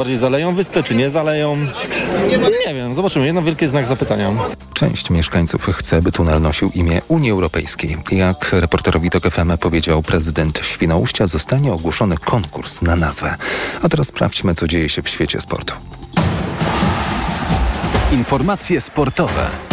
Bardziej zaleją wyspę, czy nie zaleją? Nie wiem, zobaczymy. Jedno wielkie znak zapytania. Część mieszkańców chce, by tunel nosił imię Unii Europejskiej. Jak reporterowi TOK FM powiedział prezydent Świnoujścia, zostanie ogłoszony konkurs na nazwę. A teraz sprawdźmy, co dzieje się w świecie sportu. Informacje sportowe.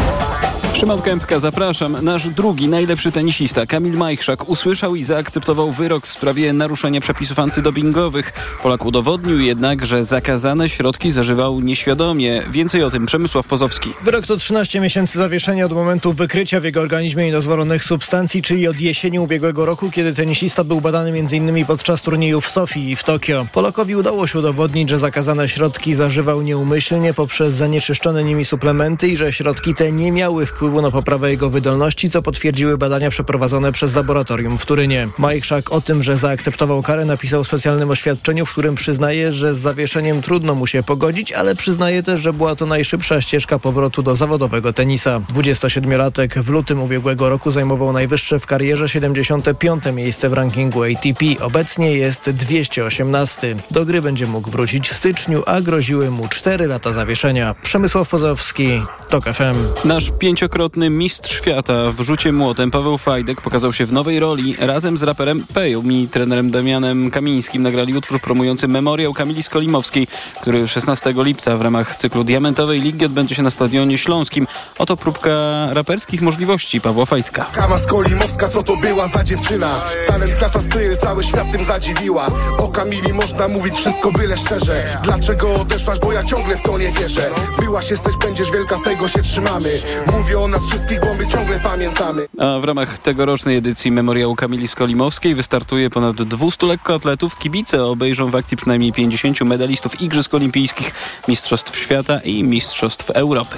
Szymon Kępka, zapraszam. Nasz drugi najlepszy tenisista, Kamil Majchrzak, usłyszał i zaakceptował wyrok w sprawie naruszenia przepisów antydopingowych. Polak udowodnił jednak, że zakazane środki zażywał nieświadomie. Więcej o tym Przemysław Pozowski. Wyrok to 13 miesięcy zawieszenia od momentu wykrycia w jego organizmie niedozwolonych substancji, czyli od jesieni ubiegłego roku, kiedy tenisista był badany m.in. podczas turnieju w Sofii i w Tokio. Polakowi udało się udowodnić, że zakazane środki zażywał nieumyślnie poprzez zanieczyszczone nimi suplementy i że środki te nie miały wpływu wpływu na poprawę jego wydolności, co potwierdziły badania przeprowadzone przez laboratorium w Turynie. Majchrzak o tym, że zaakceptował karę napisał w specjalnym oświadczeniu, w którym przyznaje, że z zawieszeniem trudno mu się pogodzić, ale przyznaje też, że była to najszybsza ścieżka powrotu do zawodowego tenisa. 27-latek w lutym ubiegłego roku zajmował najwyższe w karierze 75. miejsce w rankingu ATP. Obecnie jest 218. Do gry będzie mógł wrócić w styczniu, a groziły mu 4 lata zawieszenia. Przemysław Pozowski, TOK FM. Nasz pięciokrotny mistrz świata w rzucie młotem Paweł Fajdek pokazał się w nowej roli. Razem z raperem Peją i trenerem Damianem Kamińskim nagrali utwór promujący memoriał Kamili Skolimowskiej, który 16 lipca w ramach cyklu Diamentowej Ligi odbędzie się na Stadionie Śląskim. Oto próbka raperskich możliwości Pawła Fajdka. Kama Skolimowska, co to była za dziewczyna? Talent, klasa, styl, cały świat tym zadziwiła. O Kamili można mówić wszystko byle szczerze. Dlaczego odeszłaś, bo ja ciągle w to nie wierzę. Byłaś, jesteś, będziesz wielka, tego się trzymamy. Mówię o nas wszystkich, bo my ciągle pamiętamy. A w ramach tegorocznej edycji Memoriału Kamili Skolimowskiej wystartuje ponad 200 lekkoatletów. Kibice obejrzą w akcji przynajmniej 50 medalistów Igrzysk Olimpijskich, Mistrzostw Świata i Mistrzostw Europy.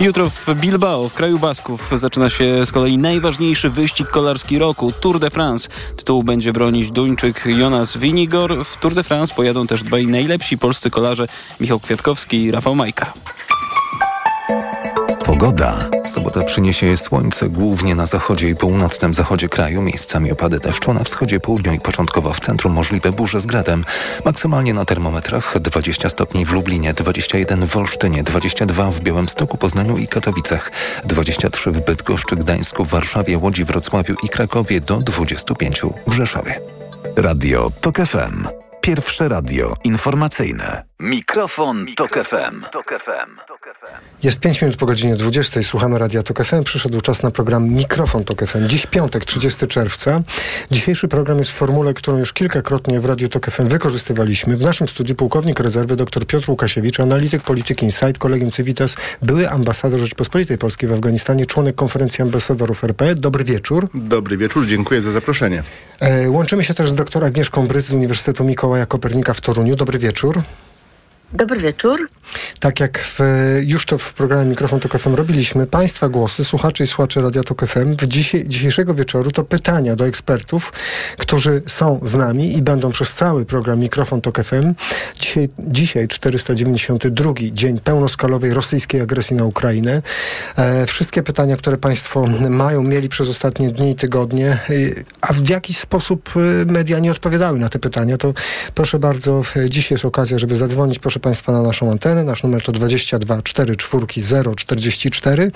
Jutro w Bilbao, w kraju Basków, zaczyna się z kolei najważniejszy wyścig kolarski roku, Tour de France. Tytuł będzie bronić Duńczyk Jonas Winigor. W Tour de France pojadą też dwaj najlepsi polscy kolarze, Michał Kwiatkowski i Rafał Majka. Pogoda. Sobota przyniesie słońce głównie na zachodzie i północnym zachodzie kraju, miejscami opady deszczu, na wschodzie, południu i początkowo w centrum możliwe burze z gradem. Maksymalnie na termometrach 20 stopni w Lublinie, 21 w Olsztynie, 22 w Białymstoku, Poznaniu i Katowicach, 23 w Bydgoszczy, Gdańsku, Warszawie, Łodzi, Wrocławiu i Krakowie do 25 w Rzeszowie. Radio TOK FM. Pierwsze radio informacyjne. Mikrofon, Tok FM. Jest 5 minut po godzinie 20. Słuchamy Radia Tok FM. Przyszedł czas na program Mikrofon Tok FM. Dziś piątek, 30 czerwca. Dzisiejszy program jest w formule, którą już kilkakrotnie w Radiu Tok FM wykorzystywaliśmy. W naszym studiu pułkownik rezerwy dr Piotr Łukasiewicz, analityk polityki Insight, kolegiem Civitas, były ambasador Rzeczpospolitej Polskiej w Afganistanie, członek konferencji ambasadorów RP. Dobry wieczór. Dobry wieczór, dziękuję za zaproszenie. E, łączymy się też z dr Agnieszką Bryc z Uniwersytetu Mikołaja Kopernika w Toruniu. Dobry wieczór. Dobry wieczór. Tak jak w, już to w programie Mikrofon Tok FM robiliśmy, Państwa głosy, słuchaczy i słuchaczy Radia Tok FM w dzisiejszego wieczoru to pytania do ekspertów, którzy są z nami i będą przez cały program Mikrofon Tok FM. Dzisiaj, dzisiaj 492 dzień pełnoskalowej rosyjskiej agresji na Ukrainę. E, wszystkie pytania, które Państwo mają, mieli przez ostatnie dni i tygodnie, e, a w jakiś sposób e, media nie odpowiadały na te pytania, to proszę bardzo, dziś jest okazja, żeby zadzwonić, proszę Państwa, na naszą antenę. Nasz numer to 22 44 044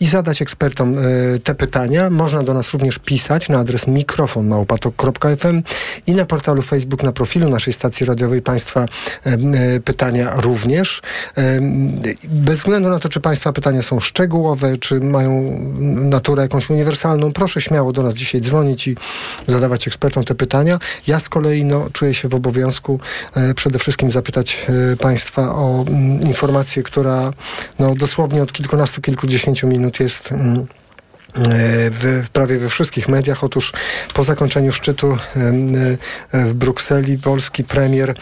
i zadać ekspertom y, te pytania. Można do nas również pisać na adres mikrofonmałpatok.fm i na portalu Facebook, na profilu naszej stacji radiowej Państwa y, y, pytania również. bez względu na to, czy Państwa pytania są szczegółowe, czy mają naturę jakąś uniwersalną, proszę śmiało do nas dzisiaj dzwonić i zadawać ekspertom te pytania. Ja z kolei no, czuję się w obowiązku przede wszystkim zapytać Państwa o mm, informację, która no, dosłownie od kilkunastu, kilkudziesięciu minut jest mm, w, prawie we wszystkich mediach. Otóż po zakończeniu szczytu w Brukseli polski premier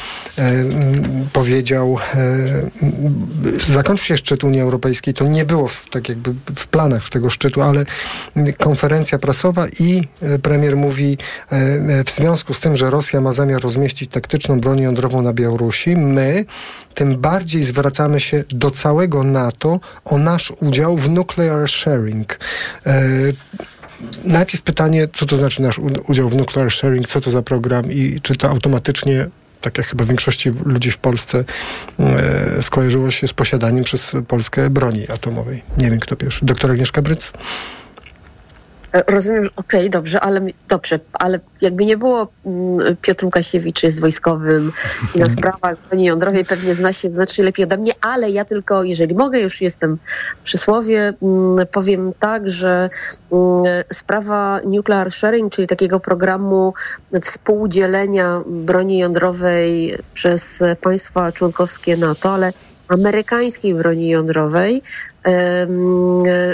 powiedział, zakończył się szczyt Unii Europejskiej. To nie było w, tak jakby w planach tego szczytu, ale konferencja prasowa i premier mówi w związku z tym, że Rosja ma zamiar rozmieścić taktyczną broń jądrową na Białorusi, my tym bardziej zwracamy się do całego NATO o nasz udział w nuclear sharing. Najpierw pytanie, co to znaczy nasz udział w nuclear sharing, co to za program i czy to automatycznie tak jak chyba większości ludzi w Polsce, e, skojarzyło się z posiadaniem przez Polskę broni atomowej. Nie wiem, kto pierwszy. Doktor Agnieszka Bryc? E, rozumiem, że okej, okay, dobrze, ale dobrze, ale jakby nie było mm, Piotr Łukasiewicz jest wojskowym i na sprawach broni jądrowej pewnie zna się znacznie lepiej ode mnie, ale ja tylko, jeżeli mogę, już jestem przy słowie, mm, powiem tak, że mm, sprawa nuclear sharing, czyli takiego programu współdzielenia broni jądrowej przez państwa członkowskie NATO, ale amerykańskiej broni jądrowej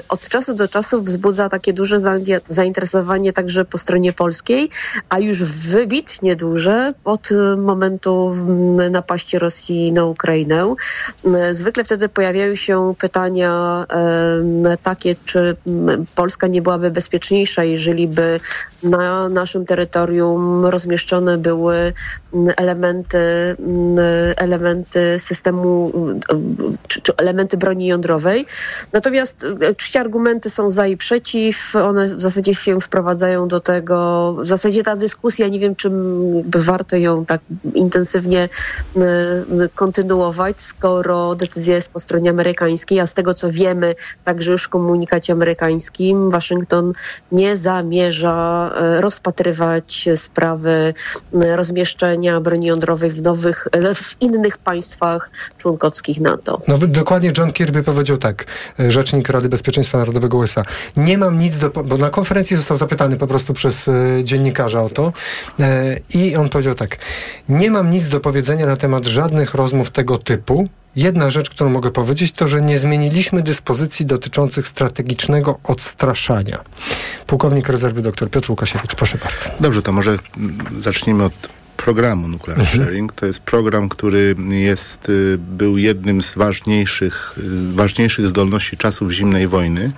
od czasu do czasu wzbudza takie duże zainteresowanie także po stronie polskiej, a już wybitnie duże od momentu napaści Rosji na Ukrainę. Zwykle wtedy pojawiają się pytania takie, czy Polska nie byłaby bezpieczniejsza, jeżeli by na naszym terytorium rozmieszczone były elementy, elementy systemu, czy elementy broni jądrowej. Natomiast e, oczywiście argumenty są za i przeciw. One w zasadzie się sprowadzają do tego, w zasadzie ta dyskusja, nie wiem, czy warto ją tak intensywnie kontynuować, skoro decyzja jest po stronie amerykańskiej, a z tego co wiemy, także już w komunikacie amerykańskim, Waszyngton nie zamierza e, rozpatrywać sprawy rozmieszczenia broni jądrowej w nowych, e, w innych państwach członkowskich NATO. No, dokładnie John Kirby powiedział tak. E, rzecznik Rady Bezpieczeństwa Narodowego USA. Nie mam nic do... Bo na konferencji został zapytany po prostu przez e, dziennikarza o to e, i on powiedział tak. Nie mam nic do powiedzenia na temat żadnych rozmów tego typu. Jedna rzecz, którą mogę powiedzieć, to, że nie zmieniliśmy dyspozycji dotyczących strategicznego odstraszania. Pułkownik rezerwy dr Piotr Łukasiewicz, proszę bardzo. Dobrze, to może zacznijmy od programu Nuclear mhm. Sharing. To jest program, który jest, y, był jednym z ważniejszych, y, ważniejszych zdolności czasów zimnej wojny.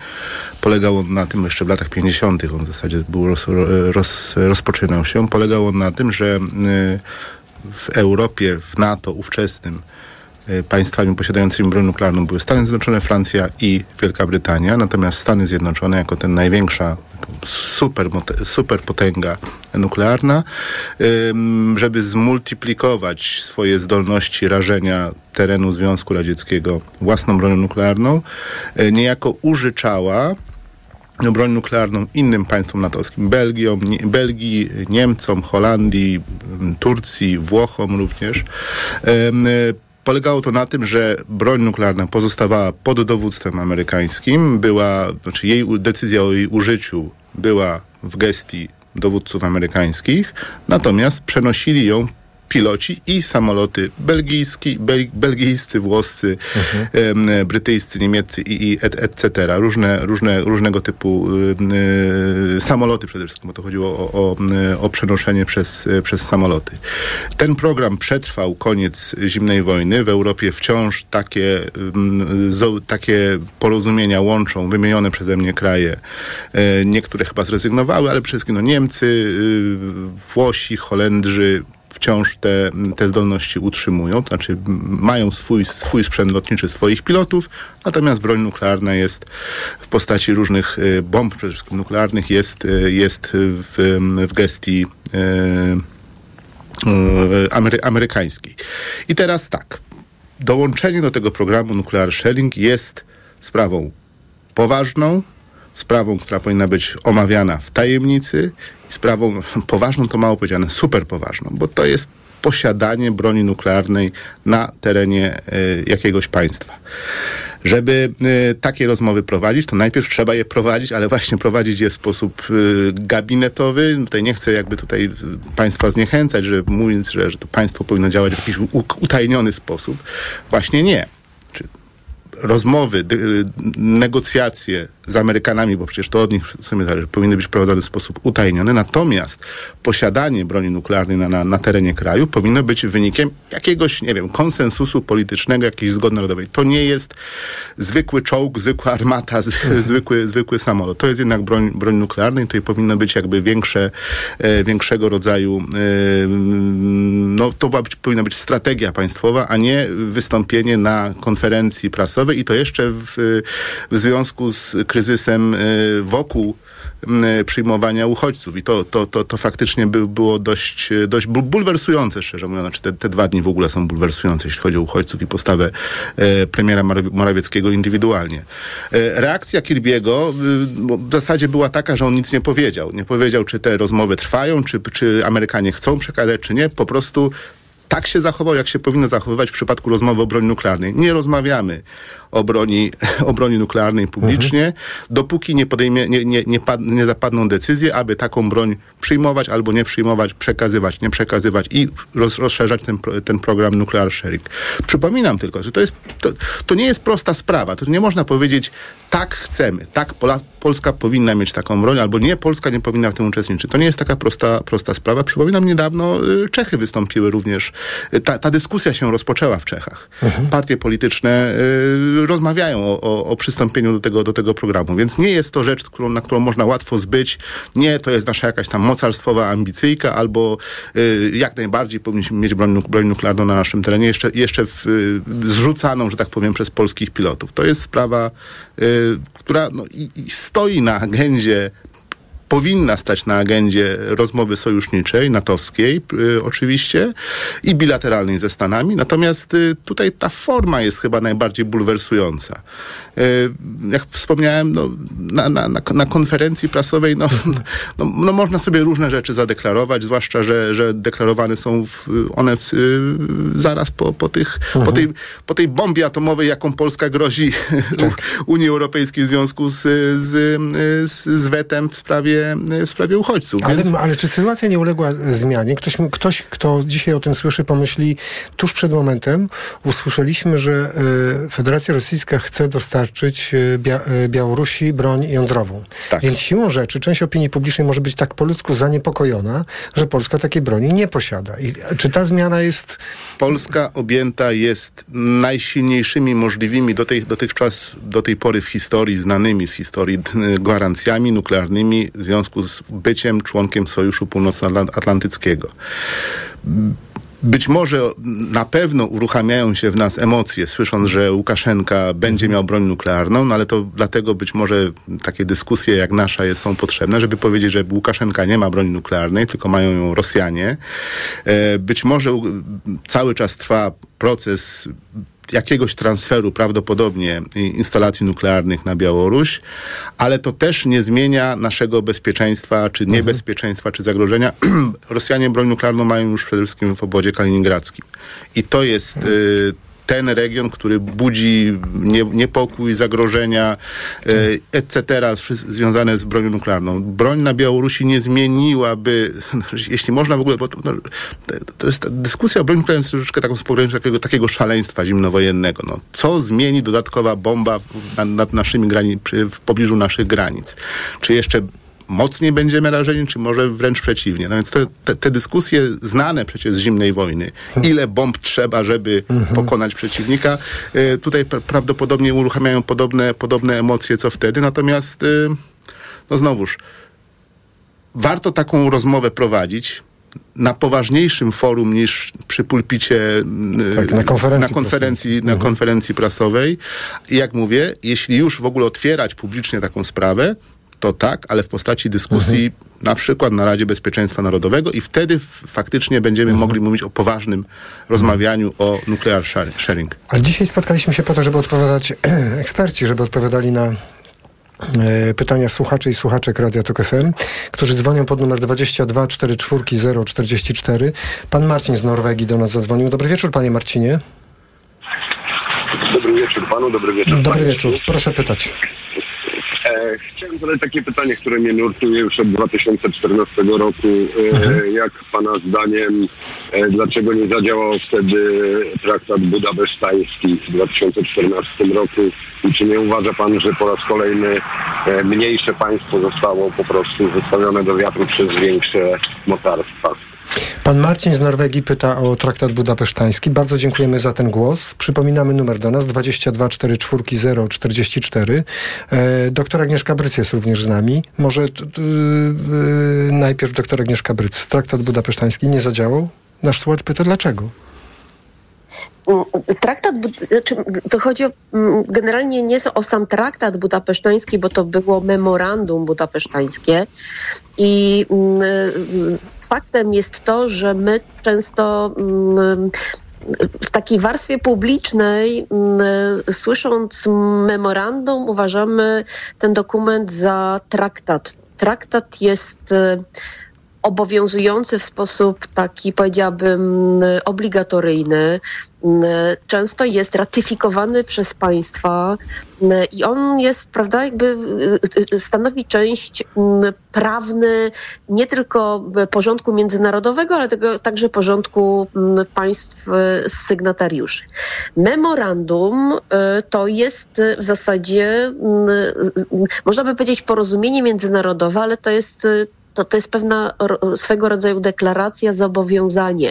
Polegał on na tym, jeszcze w latach 50. on w zasadzie był roz, roz, rozpoczynał się. Polegał on na tym, że y, w Europie, w NATO ówczesnym, państwami posiadającymi broń nuklearną były Stany Zjednoczone, Francja i Wielka Brytania, natomiast Stany Zjednoczone jako ten największa super, super potęga nuklearna, żeby zmultiplikować swoje zdolności rażenia terenu Związku Radzieckiego własną bronią nuklearną, e, niejako użyczała broń nuklearną innym państwom natowskim, Belgią, nie, Belgii, Niemcom, Holandii, Turcji, Włochom również. Polegało to na tym, że broń nuklearna pozostawała pod dowództwem amerykańskim, była, znaczy jej decyzja o jej użyciu była w gestii dowódców amerykańskich, natomiast przenosili ją piloci i samoloty belgijski, bel, belgijscy, włoscy, mhm. e, brytyjscy, niemieccy i, i et, etc. Różne, różne, różnego typu e, samoloty przede wszystkim, bo to chodziło o, o, o przenoszenie przez, przez samoloty. Ten program przetrwał koniec zimnej wojny. W Europie wciąż takie, takie porozumienia łączą wymienione przeze mnie kraje. E, niektóre chyba zrezygnowały, ale przede wszystkim no, Niemcy, y, Włosi, Holendrzy, wciąż te, te zdolności utrzymują, to znaczy mają swój, swój sprzęt lotniczy, swoich pilotów, natomiast broń nuklearna jest w postaci różnych y, bomb, przede wszystkim nuklearnych, jest, y, jest w, w gestii y, amery, amerykańskiej. I teraz tak, dołączenie do tego programu Nuclear Sharing jest sprawą poważną, sprawą, która powinna być omawiana w tajemnicy sprawą poważną, to mało powiedziane, super poważną, bo to jest posiadanie broni nuklearnej na terenie y, jakiegoś państwa. Żeby y, takie rozmowy prowadzić, to najpierw trzeba je prowadzić, ale właśnie prowadzić je w sposób y, gabinetowy. Tutaj nie chcę jakby tutaj państwa zniechęcać, że mówiąc, że, że to państwo powinno działać w jakiś utajniony sposób. Właśnie nie rozmowy, negocjacje z Amerykanami, bo przecież to od nich w sumie zależy, powinny być prowadzone w sposób utajniony. Natomiast posiadanie broni nuklearnej na, na, na, terenie kraju powinno być wynikiem jakiegoś, nie wiem, konsensusu politycznego, jakiejś zgody narodowej. To nie jest zwykły czołg, zwykła armata, mhm. zwykły, zwykły samolot. To jest jednak broń, broń nuklearna i tutaj powinno być jakby większe, e, większego rodzaju, e, no to być, powinna być strategia państwowa, a nie wystąpienie na konferencji prasowej i to jeszcze w, w związku z kryzysem y, wokół m, przyjmowania uchodźców. I to, to, to, to faktycznie by, było dość, dość bul- bulwersujące, szczerze mówiąc. Znaczy te, te dwa dni w ogóle są bulwersujące, jeśli chodzi o uchodźców i postawę premiera Morawieckiego indywidualnie. Reakcja Kirbiego y, w zasadzie była taka, że on nic nie powiedział. Nie powiedział, czy te rozmowy trwają, czy, czy Amerykanie chcą przekazać, czy nie. Po prostu tak się zachował, jak się powinno zachowywać w przypadku rozmowy o broni nuklearnej. Nie rozmawiamy o broni, o broni nuklearnej publicznie, dopóki nie, podejmie, nie, nie, nie, pad, nie zapadną decyzje, aby taką broń przyjmować albo nie przyjmować, przekazywać, nie przekazywać i roz, rozszerzać ten, ten program Nuclear Sharing. Przypominam tylko, że to, jest, to, to nie jest prosta sprawa. To nie można powiedzieć, tak chcemy, tak Pola, Polska powinna mieć taką broń, albo nie, Polska nie powinna w tym uczestniczyć. To nie jest taka prosta, prosta sprawa. Przypominam, niedawno y, Czechy wystąpiły również. Y, Ta, ta dyskusja się rozpoczęła w Czechach. Partie polityczne y, rozmawiają o, o, o przystąpieniu do tego, do tego programu, więc nie jest to rzecz, którą, na którą można łatwo zbyć. Nie, to jest nasza jakaś tam mocarstwowa ambicyjka, albo y, jak najbardziej powinniśmy mieć broń, broń nuklearną na naszym terenie, jeszcze, jeszcze w, y, zrzucaną, że tak powiem, przez polskich pilotów. To jest sprawa, y, która no, i, i stoi na agendzie powinna stać na agendzie rozmowy sojuszniczej, natowskiej y, oczywiście i bilateralnej ze Stanami. Natomiast y, tutaj ta forma jest chyba najbardziej bulwersująca. Y, jak wspomniałem, no, na, na, na, konferencji prasowej no, no, no, można sobie różne rzeczy zadeklarować, zwłaszcza, że, że deklarowane są w, one w, y, zaraz po, po, tych, po, tej, po tej bombie atomowej, jaką Polska grozi Unii Europejskiej w związku z, z, z, z wetem w sprawie, w sprawie uchodźców. Ale, Więc... ale czy sytuacja nie uległa zmianie? Ktoś, ktoś, kto dzisiaj o tym słyszy, pomyśli, tuż przed momentem usłyszeliśmy, że e, Federacja Rosyjska chce dostarczyć Bia e, Białorusi broń jądrową. Tak. Więc siłą rzeczy część opinii publicznej może być tak po ludzku zaniepokojona, że Polska takiej broni nie posiada. I, czy ta zmiana jest... Polska objęta jest najsilniejszymi możliwymi do tej, dotychczas, do tej pory w historii, znanymi z historii y, gwarancjami nuklearnymi w związku z byciem członkiem Sojuszu Północnoatlantyckiego. Być może na pewno uruchamiają się w nas emocje, słysząc, że Łukaszenka będzie miał broń nuklearną, no ale to dlatego być może takie dyskusje jak nasza jest, są potrzebne, żeby powiedzieć, że Łukaszenka nie ma broni nuklearnej, tylko mają ją Rosjanie. E, Być może cały czas trwa proces jakiegoś transferu prawdopodobnie instalacji nuklearnych na Białoruś, ale to też nie zmienia naszego bezpieczeństwa, czy niebezpieczeństwa, czy zagrożenia. Rosjanie broń nuklearną mają już przede wszystkim w obozie kaliningradzkim. I to jest y, ten region, który budzi nie, niepokój, zagrożenia, y, etc., związane z bronią nuklearną. Broń na Białorusi nie zmieniłaby, jeśli można w ogóle, bo to, no, to- to jest ta dyskusja o broni nuklearnej jest troszeczkę taką z takiego, takiego szaleństwa zimnowojennego. No, co zmieni dodatkowa bomba nad, nad naszymi granic, w pobliżu naszych granic? Czy jeszcze mocniej będziemy rażeni, czy może wręcz przeciwnie. No więc te, te, te dyskusje znane przecież z zimnej wojny, ile bomb trzeba, żeby pokonać przeciwnika, y, tutaj pra- prawdopodobnie uruchamiają podobne, podobne emocje, co wtedy. Natomiast, y, no znowuż, warto taką rozmowę prowadzić na poważniejszym forum niż przy pulpicie y, Tak, na konferencji na konferencji, na konferencji prasowej. I jak mówię, jeśli już w ogóle otwierać publicznie taką sprawę, to tak, ale w postaci dyskusji na przykład na Radzie Bezpieczeństwa Narodowego i wtedy f- faktycznie będziemy mogli mówić o poważnym rozmawianiu o nuclear shar- sharing. Ale dzisiaj spotkaliśmy się po to, żeby odpowiadać eksperci, żeby odpowiadali na e, pytania słuchaczy i słuchaczek Radia Tok FM, którzy dzwonią pod numer 22 44 044. Pan Marcin z Norwegii do nas zadzwonił. Dobry wieczór, panie Marcinie. Dobry wieczór panu, dobry wieczór. Dobry wieczór, proszę pytać. E, chciałem zadać takie pytanie, które mnie nurtuje już od 2014 roku. E, Jak pana zdaniem, e, dlaczego nie zadziałał wtedy traktat budapesztański w 2014 roku? I czy nie uważa pan, że po raz kolejny mniejsze państwo zostało po prostu wystawione do wiatru przez większe mocarstwa? Pan Marcin z Norwegii pyta o traktat budapesztański. Bardzo dziękujemy za ten głos. Przypominamy numer do nas 22 44 044. E, doktor Agnieszka Bryc jest również z nami. Może y, najpierw doktor Agnieszka Bryc. Traktat budapesztański nie zadziałał? Nasz słuchacz pyta dlaczego? Mm, Traktat, znaczy, to chodzi o, mm, generalnie nie o sam traktat budapesztański, bo to było memorandum budapesztańskie i mm, faktem jest to, że my często w takiej warstwie publicznej, słysząc memorandum, uważamy ten dokument za traktat. Traktat jest obowiązujący w sposób taki, powiedziałabym, obligatoryjny. Często jest ratyfikowany przez państwa i on jest, prawda, jakby stanowi część prawny nie tylko porządku międzynarodowego, ale tego, także porządku państw sygnatariuszy. Memorandum to jest w zasadzie, można by powiedzieć, porozumienie międzynarodowe, ale to jest to, to jest pewna swego rodzaju deklaracja, zobowiązanie.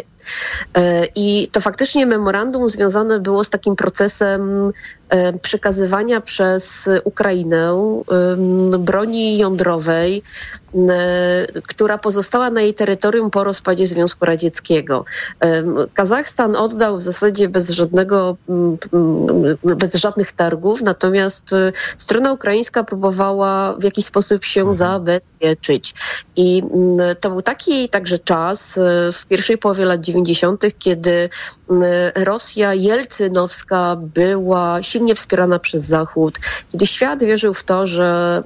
I to faktycznie memorandum związane było z takim procesem przekazywania przez Ukrainę broni jądrowej, która pozostała na jej terytorium po rozpadzie Związku Radzieckiego. Kazachstan oddał w zasadzie bez żadnego, bez żadnych targów, natomiast strona ukraińska próbowała w jakiś sposób się zabezpieczyć. I to był taki także czas w pierwszej połowie lat 90., kiedy Rosja jelcynowska była silnie wspierana przez Zachód, kiedy świat wierzył w to, że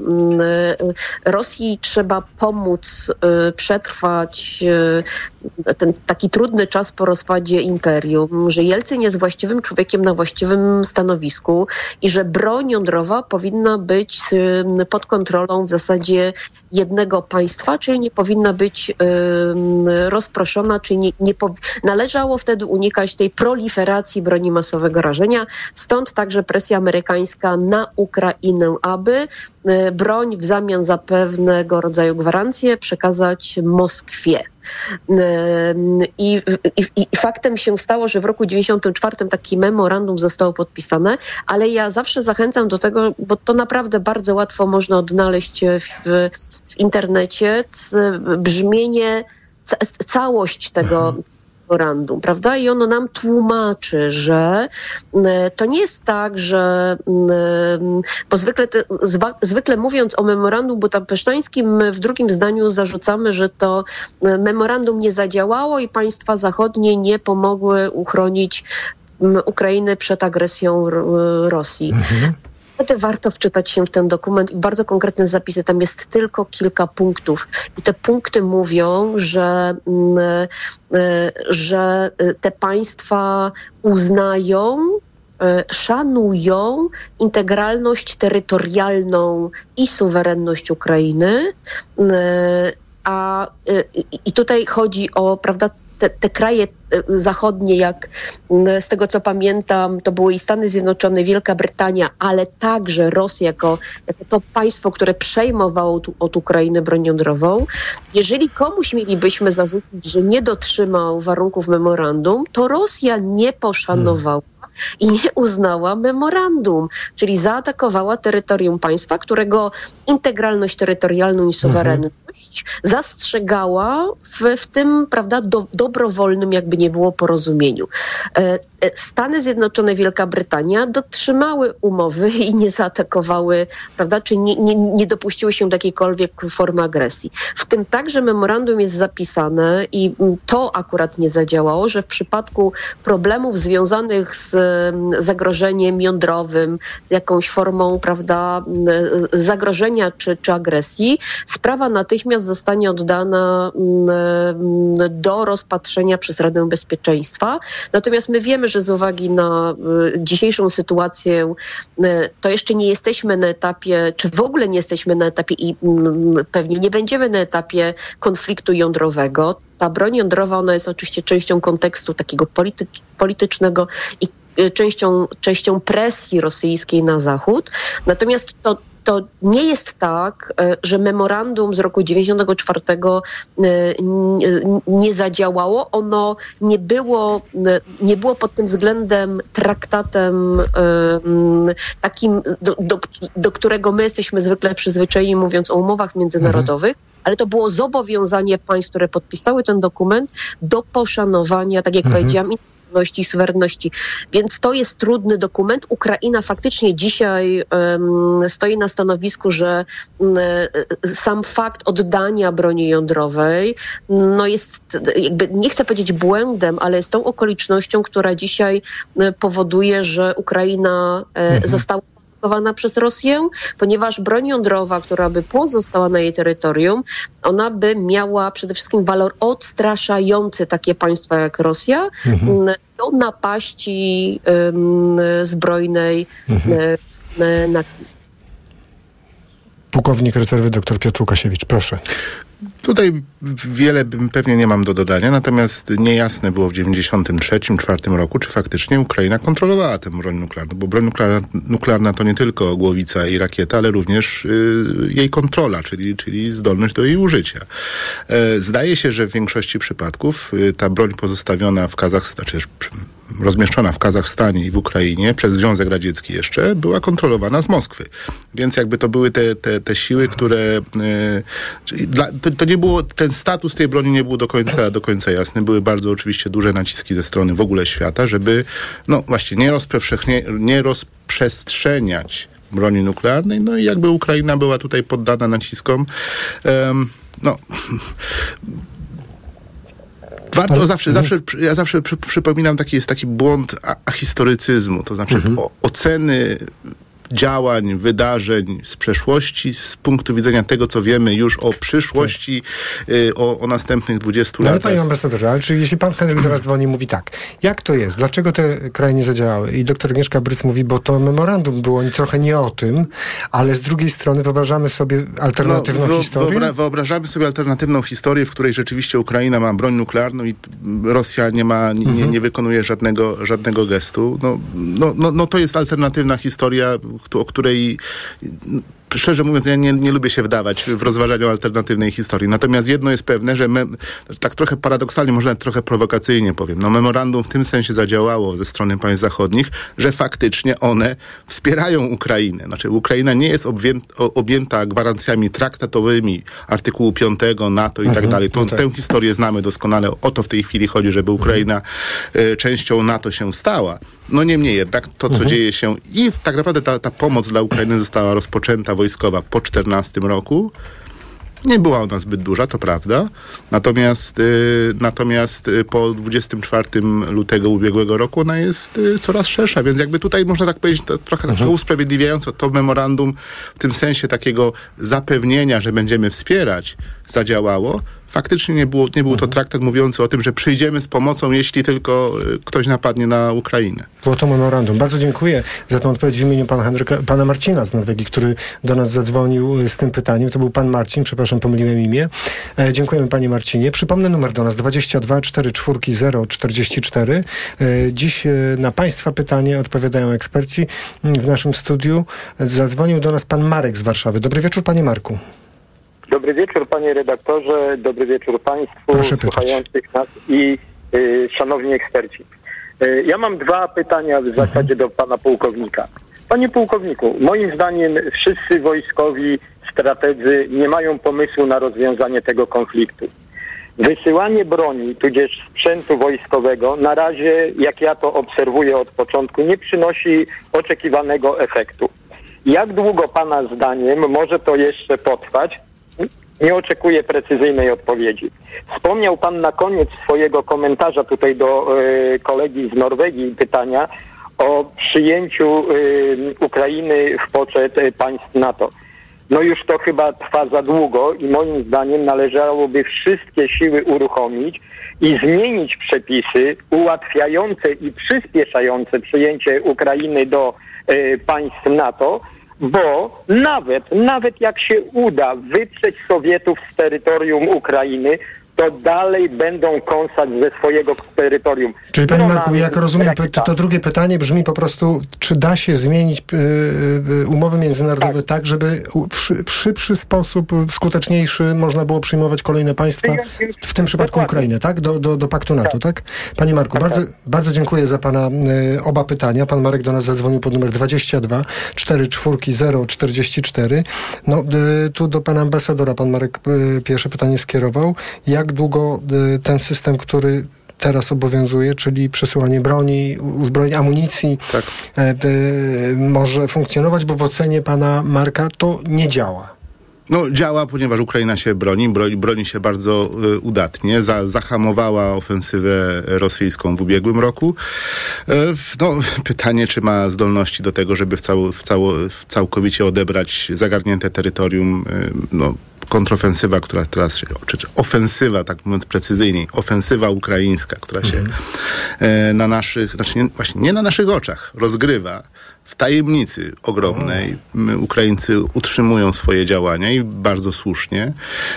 Rosji trzeba pomóc przetrwać ten taki trudny czas po rozpadzie imperium, że Jelcyn jest właściwym człowiekiem na właściwym stanowisku i że broń jądrowa powinna być pod kontrolą w zasadzie jednego państwa, czyli nie powinna być rozproszona, czyli nie, nie należało wtedy unikać tej proliferacji broni masowego rażenia. Stąd także presja amerykańska na Ukrainę, aby broń w zamian za pewnego rodzaju gwarancje przekazać Moskwie. I, i, I, faktem się stało, że w roku 94 taki memorandum zostało podpisane, ale ja zawsze zachęcam do tego, bo to naprawdę bardzo łatwo można odnaleźć w, w internecie brzmienie, ca, całość tego memorandum, prawda? I ono nam tłumaczy, że to nie jest tak, że bo zwykle, te, zwykle mówiąc o memorandum budapesztańskim, w drugim zdaniu zarzucamy, że to memorandum nie zadziałało i państwa zachodnie nie pomogły uchronić Ukrainy przed agresją Rosji. Mhm. Wtedy warto wczytać się w ten dokument i bardzo konkretne zapisy. Tam jest tylko kilka punktów. I te punkty mówią, że, że te państwa uznają, szanują integralność terytorialną i suwerenność Ukrainy. A i tutaj chodzi o, prawda, te, te kraje e, zachodnie, jak z tego co pamiętam, to były i Stany Zjednoczone, Wielka Brytania, ale także Rosja jako, jako to państwo, które przejmowało tu, od Ukrainy broń jądrową. Jeżeli komuś mielibyśmy zarzucić, że nie dotrzymał warunków memorandum, to Rosja nie poszanowała i nie uznała memorandum, czyli zaatakowała terytorium państwa, którego integralność terytorialną i suwerenność zastrzegała w, w tym, prawda, do, dobrowolnym jakby nie było porozumieniu. E, Stany Zjednoczone, Wielka Brytania dotrzymały umowy i nie zaatakowały, prawda, czy nie, nie, nie dopuściły się do jakiejkolwiek formy agresji. W tym także memorandum jest zapisane i to akurat nie zadziałało, że w przypadku problemów związanych z zagrożeniem jądrowym, z jakąś formą, prawda, zagrożenia czy, czy agresji, sprawa natychmiast zostanie oddana do rozpatrzenia przez Radę Bezpieczeństwa. Natomiast my wiemy, że z uwagi na y, dzisiejszą sytuację y, to jeszcze nie jesteśmy na etapie, czy w ogóle nie jesteśmy na etapie i mm, pewnie nie będziemy na etapie konfliktu jądrowego. Ta broń jądrowa, ona jest oczywiście częścią kontekstu takiego polity politycznego i y, częścią, częścią presji rosyjskiej na Zachód. Natomiast to to nie jest tak, e, że memorandum z roku 94 e, nie zadziałało. Ono nie było, e, nie było pod tym względem traktatem takim, do, do, do którego my jesteśmy zwykle przyzwyczajeni, mówiąc o umowach międzynarodowych. Mhm ale to było zobowiązanie państw, które podpisały ten dokument do poszanowania, tak jak mhm. powiedziałam, niepodległości i suwerenności. Więc to jest trudny dokument. Ukraina faktycznie dzisiaj um, stoi na stanowisku, że um, sam fakt oddania broni jądrowej no jest jakby, nie chcę powiedzieć błędem, ale jest tą okolicznością, która dzisiaj powoduje, że Ukraina mhm. została atakowana przez Rosję, ponieważ broń jądrowa, która by pozostała na jej terytorium, ona by miała przede wszystkim walor odstraszający takie państwa jak Rosja mhm. do napaści um, zbrojnej mhm. na, na Pułkownik rezerwy dr Piotr Łukasiewicz, proszę. Tutaj wiele pewnie nie mam do dodania, natomiast niejasne było w 1993-1994 roku, czy faktycznie Ukraina kontrolowała tę broń nuklearną, bo broń nuklearna, nuklearna to nie tylko głowica i rakieta, ale również y, jej kontrola, czyli, czyli zdolność do jej użycia. E, zdaje się, że w większości przypadków y, ta broń pozostawiona w Kazachstanie, znaczy rozmieszczona w Kazachstanie i w Ukrainie przez Związek Radziecki jeszcze, była kontrolowana z Moskwy. Więc jakby to były te, te, te siły, które... Yy, to, nie było, ten status tej broni nie był do końca, do końca jasny. Były bardzo oczywiście duże naciski ze strony w ogóle świata, żeby no właśnie nie, nie rozprzestrzeniać broni nuklearnej. No i jakby Ukraina była tutaj poddana naciskom. Um, no Warto zawsze, zawsze, ja zawsze przy, przypominam, taki jest taki błąd ahistorycyzmu, to znaczy mhm. o, oceny działań, wydarzeń z przeszłości z punktu widzenia tego, co wiemy już o przyszłości, y, o, o następnych 20 no, latach. Ale panie ambasadorze, ale czy jeśli pan Henryk do nas dzwoni i mówi tak, jak to jest, dlaczego te kraje nie zadziałały? I doktor Agnieszka Bryc mówi, bo to memorandum było trochę nie o tym, ale z drugiej strony wyobrażamy sobie alternatywną no, historię? Wyobra wyobrażamy sobie alternatywną historię, w której rzeczywiście Ukraina ma broń nuklearną i Rosja nie ma, nie, mhm. nie wykonuje żadnego, żadnego gestu. No, no, no, no to jest alternatywna historia, o której szczerze mówiąc, ja nie, nie lubię się wdawać w rozważaniu alternatywnej historii. Natomiast jedno jest pewne, że me, tak trochę paradoksalnie, może nawet trochę prowokacyjnie powiem, no memorandum w tym sensie zadziałało ze strony państw zachodnich, że faktycznie one wspierają Ukrainę. Znaczy Ukraina nie jest objęta gwarancjami traktatowymi artykułu 5 NATO i tak mhm, tak dalej. To, tak. Tę historię znamy doskonale. O to w tej chwili chodzi, żeby Ukraina mhm. częścią NATO się stała. No niemniej jednak to, co mhm. dzieje się i tak naprawdę ta, ta pomoc dla Ukrainy została rozpoczęta wojskowa po 14 roku. Nie była ona zbyt duża, to prawda. Natomiast, y, natomiast y, po 24 lutego ubiegłego roku ona jest y, coraz szersza, więc jakby tutaj można tak powiedzieć, to trochę mhm. usprawiedliwiająco to memorandum w tym sensie takiego zapewnienia, że będziemy wspierać, zadziałało faktycznie nie, było, nie był to mhm. traktat mówiący o tym, że przyjdziemy z pomocą, jeśli tylko y, ktoś napadnie na Ukrainę. Było to memorandum. Bardzo dziękuję za tę odpowiedź w imieniu pana, Henryka, pana Marcina z Norwegii, który do nas zadzwonił y, z tym pytaniem. To był pan Marcin, przepraszam, pomyliłem imię. E, dziękujemy panie Marcinie. Przypomnę numer do nas 22 44 044. E, dziś e, na państwa pytanie odpowiadają eksperci w naszym studiu. Zadzwonił do nas pan Marek z Warszawy. Dobry wieczór panie Marku. Dobry wieczór panie redaktorze, dobry wieczór państwu Proszę słuchających nas i y, szanowni eksperci. Y, ja mam dwa pytania w zasadzie do pana pułkownika. Panie pułkowniku, moim zdaniem wszyscy wojskowi strategzy nie mają pomysłu na rozwiązanie tego konfliktu. Wysyłanie broni, tudzież sprzętu wojskowego, na razie, jak ja to obserwuję od początku, nie przynosi oczekiwanego efektu. Jak długo Pana zdaniem może to jeszcze potrwać, nie oczekuję precyzyjnej odpowiedzi. Wspomniał Pan na koniec swojego komentarza tutaj do y, kolegi z Norwegii pytania o przyjęciu y, Ukrainy w poczet y, państw NATO. No już to chyba trwa za długo i moim zdaniem należałoby wszystkie siły uruchomić i zmienić przepisy ułatwiające i przyspieszające przyjęcie Ukrainy do państw NATO, bo nawet, nawet jak się uda wyprzeć Sowietów z terytorium Ukrainy, to dalej będą kąsać ze swojego terytorium. Czyli Panie Marku, jak rozumiem, to, to, drugie pytanie brzmi po prostu, czy da się zmienić y, umowy międzynarodowe tak, tak żeby w, szybszy sposób, w skuteczniejszy można było przyjmować kolejne państwa, w tym przypadku Ukrainę, tak? Do, do, do paktu NATO, tak? tak? Panie Marku, tak, bardzo, tak. bardzo dziękuję za Pana y, oba pytania. Pan Marek do nas zadzwonił pod numer 22 44 044. No, y, tu do Pana ambasadora Pan Marek pierwsze pytanie skierował. Jak jak długo y, ten system, który teraz obowiązuje, czyli przesyłanie broni, uzbrojeń, amunicji, Tak. e, e, może funkcjonować, bo w ocenie pana Marka to nie działa. No, działa, ponieważ Ukraina się broni, broni, broni się bardzo y, udatnie. Za, zahamowała ofensywę rosyjską w ubiegłym roku. E, no, pytanie, czy ma zdolności do tego, żeby w cało, w cało, w całkowicie odebrać zagarnięte terytorium. Y, no, kontrofensywa, która teraz się, czy, czy ofensywa, tak mówiąc precyzyjniej, ofensywa ukraińska, która się e, na naszych, znaczy nie, właśnie nie na naszych oczach rozgrywa w tajemnicy ogromnej. My, Ukraińcy utrzymują swoje działania i bardzo słusznie.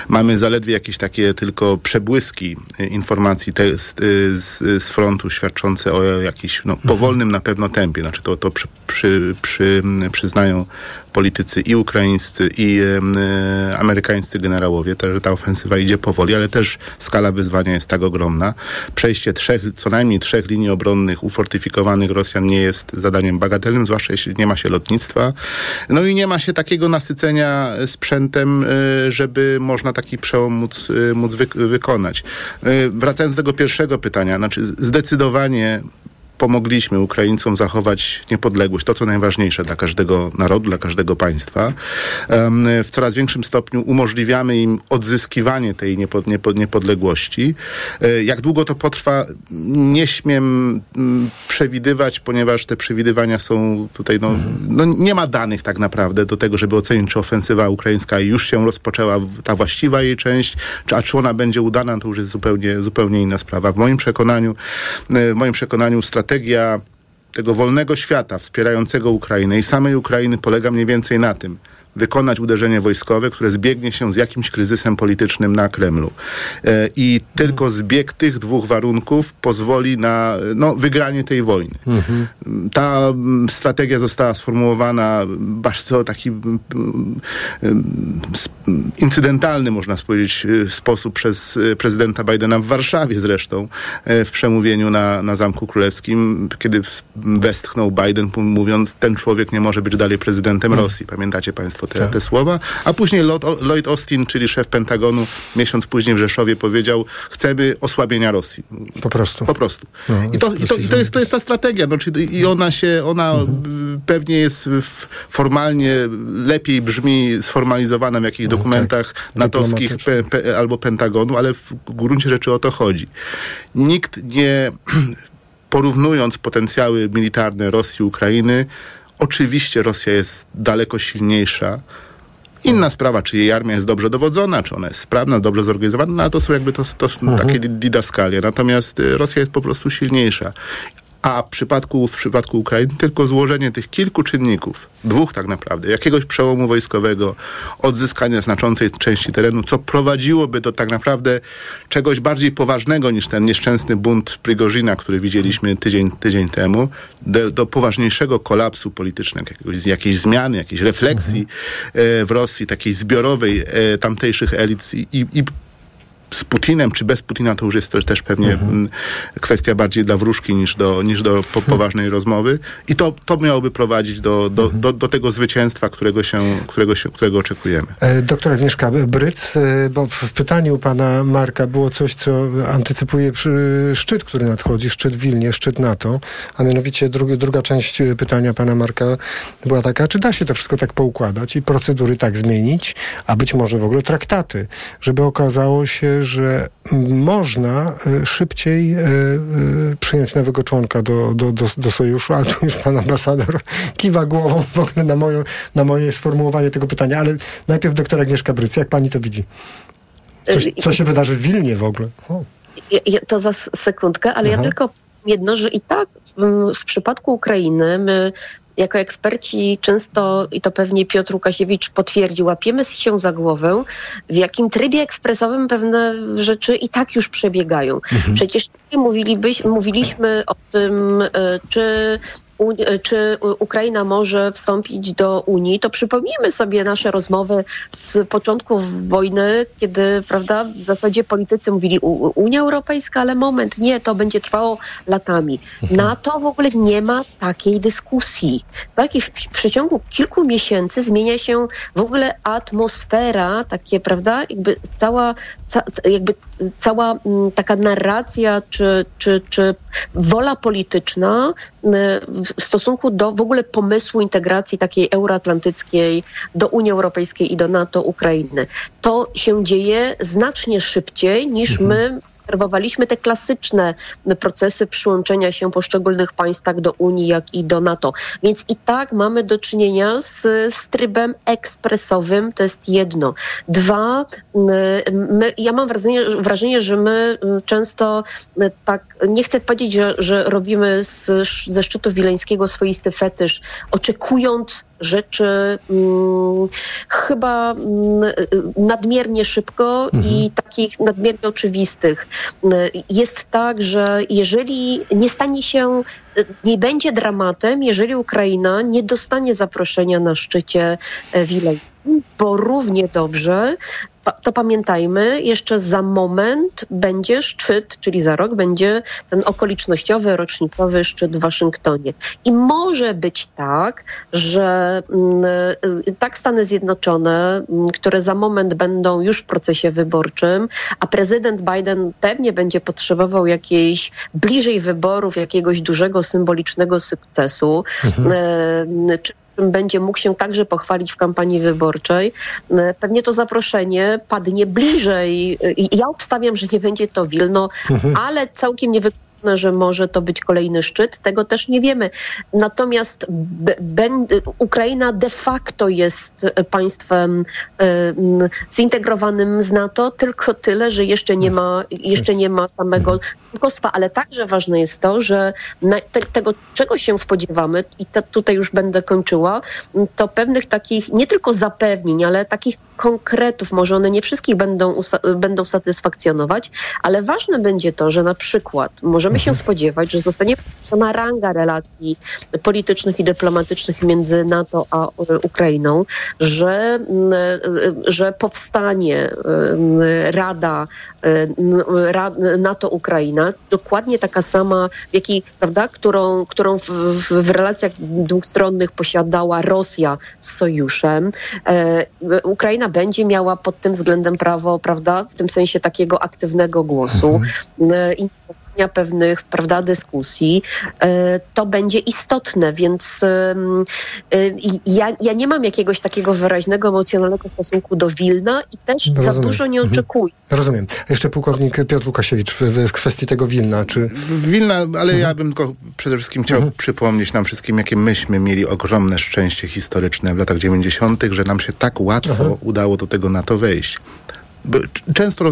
Mamy zaledwie jakieś takie tylko przebłyski e, informacji te, z, z, z frontu świadczące o jakimś no, powolnym na pewno tempie. Znaczy to, to przy, przy, przy, przyznają politycy i ukraińscy, i e, amerykańscy generałowie, że ta ofensywa idzie powoli, ale też skala wyzwania jest tak ogromna. Przejście trzech, co najmniej trzech linii obronnych ufortyfikowanych Rosjan nie jest zadaniem bagatelnym, zwłaszcza jeśli nie ma się lotnictwa. No i nie ma się takiego nasycenia sprzętem, e, żeby można taki przełom móc, e, móc wy, wykonać. Wracając do tego pierwszego pytania, znaczy zdecydowanie pomogliśmy Ukraińcom zachować niepodległość, to co najważniejsze dla każdego narodu, dla każdego państwa. W coraz większym stopniu umożliwiamy im odzyskiwanie tej niepod, niepod, niepodległości. E, Jak długo to potrwa, nie śmiem mm, przewidywać, ponieważ te przewidywania są tutaj, no, no nie ma danych tak naprawdę do tego, żeby ocenić, czy ofensywa ukraińska już się rozpoczęła, ta właściwa jej część, a czy ona będzie udana, to już jest zupełnie, zupełnie inna sprawa. W moim przekonaniu, e, w moim przekonaniu strategia tego wolnego świata wspierającego Ukrainę i samej Ukrainy polega mniej więcej na tym, wykonać uderzenie wojskowe, które zbiegnie się z jakimś kryzysem politycznym na Kremlu. E, I tylko zbieg tych dwóch warunków pozwoli na no, wygranie tej wojny. Ta mm, strategia została sformułowana w bardzo taki mm, mm, incydentalny, można powiedzieć, y, sposób przez y, prezydenta Bidena w Warszawie zresztą, e, w przemówieniu na, na Zamku Królewskim, kiedy westchnął Biden, mówiąc, ten człowiek nie może być dalej prezydentem Rosji. Pamiętacie państwo te, te słowa? A później Lloyd, Austin, czyli szef Pentagonu, miesiąc później w Rzeszowie powiedział, chcemy osłabienia Rosji. Po prostu. Po prostu. No, I, to, i, to, I to jest, to jest ta strategia. No, czyli, I ona się, ona y, pewnie jest formalnie lepiej brzmi sformalizowana w jakichś dokumentach natowskich pe, pe, albo Pentagonu, ale w gruncie rzeczy o to chodzi. Nikt nie, porównując potencjały militarne Rosji i Ukrainy, oczywiście Rosja jest daleko silniejsza. Inna sprawa, czy jej armia jest dobrze dowodzona, czy ona jest sprawna, dobrze zorganizowana, no ale to są jakby to, to są takie di- didaskalie. Natomiast y, Rosja jest po prostu silniejsza. A w przypadku, w przypadku Ukrainy tylko złożenie tych kilku czynników, dwóch tak naprawdę, jakiegoś przełomu wojskowego, odzyskania znaczącej części terenu, co prowadziłoby do tak naprawdę czegoś bardziej poważnego niż ten nieszczęsny bunt Prigozina, który widzieliśmy tydzień, tydzień temu, do, do poważniejszego kolapsu politycznego, jakiegoś, jakiejś zmiany, jakiejś refleksji e, w Rosji, takiej zbiorowej e, tamtejszych elit i, i z Putinem czy bez Putina to już jest też, też pewnie mm, kwestia bardziej dla wróżki niż do, niż do po, poważnej rozmowy. I to, to miałoby prowadzić do, do, do, do tego zwycięstwa, którego, się, którego, się, którego oczekujemy. E, Doktor Agnieszka Bryc, e, bo w pytaniu pana Marka było coś, co antycypuje szczyt, który nadchodzi, szczyt w Wilnie, szczyt NATO, a mianowicie drugi, druga część pytania pana Marka była taka, czy da się to wszystko tak poukładać i procedury tak zmienić, a być może w ogóle traktaty, żeby okazało się, że można e, szybciej e, e, przyjąć nowego członka do, do, do, do sojuszu, ale tu już pan ambasador kiwa głową w ogóle na, moją, na moje sformułowanie tego pytania, ale najpierw doktor Agnieszka Bryc, jak pani to widzi? Coś, co się wydarzy w Wilnie w ogóle? O. Ja, ja, to za sekundkę, ale ja Aha. tylko powiem jedno, że i tak w, w przypadku Ukrainy my jako eksperci często, i to pewnie Piotr Łukasiewicz potwierdził, łapiemy się za głowę, w jakim trybie ekspresowym pewne rzeczy i tak już przebiegają. Przecież nie mówilibyś, mówiliśmy o tym, e, czy czy Ukraina może wstąpić do Unii, to przypomnijmy sobie nasze rozmowy z początków wojny, kiedy, prawda, w zasadzie politycy mówili Unia Europejska, ale moment, nie, to będzie trwało latami. NATO w ogóle nie ma takiej dyskusji. Tak? I w, przeciągu kilku miesięcy zmienia się w ogóle atmosfera, takie, prawda, jakby cała, ca, ca- jakby cała mm, taka narracja, czy, czy, czy wola polityczna y, w stosunku do w ogóle pomysłu integracji takiej euroatlantyckiej do Unii Europejskiej i do NATO Ukrainy. To się dzieje znacznie szybciej niż my obserwowaliśmy te klasyczne procesy przyłączenia się poszczególnych państw tak do Unii, jak i do NATO. Więc i tak mamy do czynienia z, z trybem ekspresowym, to jest jedno. Dwa, y, my, ja mam wrażenie, wrażenie, że my y, często y, tak, nie chcę powiedzieć, że, że robimy z, ze szczytu wileńskiego swoisty fetysz, oczekując rzeczy mm, chyba mm, y, nadmiernie szybko i takich nadmiernie oczywistych. Y, Jest tak, że jeżeli nie stanie się, y, nie będzie dramatem, jeżeli Ukraina nie dostanie zaproszenia na szczycie wileńskim, bo równie dobrze to pamiętajmy, jeszcze za moment będzie szczyt, czyli za rok będzie ten okolicznościowy, rocznicowy szczyt w Waszyngtonie. I może być tak, że mm, y, tak Stany Zjednoczone, mm, które za moment będą już w procesie wyborczym, a prezydent Biden pewnie będzie potrzebował jakiejś bliżej wyborów, jakiegoś dużego symbolicznego sukcesu, e, czy czym będzie mógł się także pochwalić w kampanii wyborczej. E, Pewnie to zaproszenie padnie bliżej. I Ja obstawiam, że nie będzie to Wilno, ale całkiem niewykluczone, że może to być kolejny szczyt. Tego też nie wiemy. Natomiast Ukraina de facto jest e, państwem e, zintegrowanym z NATO, tylko tyle, że jeszcze nie ma, jeszcze nie ma samego członkostwa, ale także ważne jest to, że te, tego, czego się spodziewamy, i to, tutaj już będę kończyła, to pewnych takich nie tylko zapewnień, ale takich konkretów, może one nie wszystkich będą, będą satysfakcjonować, ale ważne będzie to, że na przykład możemy się spodziewać, że zostanie podniesiona ranga relacji politycznych i dyplomatycznych między NATO a e, Ukrainą, że, mm, e, że powstanie Rada e, n- Ra- NATO-Ukraina, dokładnie taka sama, w jakiej, prawda, którą, którą w, w, relacjach dwustronnych posiadała Rosja z sojuszem. Ukraina będzie miała pod tym względem prawo, prawda, w tym sensie takiego aktywnego głosu, e, inicjowania pewnych, prawda, dyskusji. E, to będzie istotne, więc e, ja, ja nie mam jakiegoś takiego wyraźnego, emocjonalnego stosunku do Wilna i też za dużo nie Mhm. oczekuję. Rozumiem. Jeszcze pułkownik Piotr Łukasiewicz w, w kwestii tego Wilna. Czy Wilna, ale ja bym tylko przede wszystkim chciał przypomnieć nam wszystkim, jakie myśmy mieli ogromne szczęście historyczne w latach 90., że nam się tak łatwo udało do tego NATO wejść. Często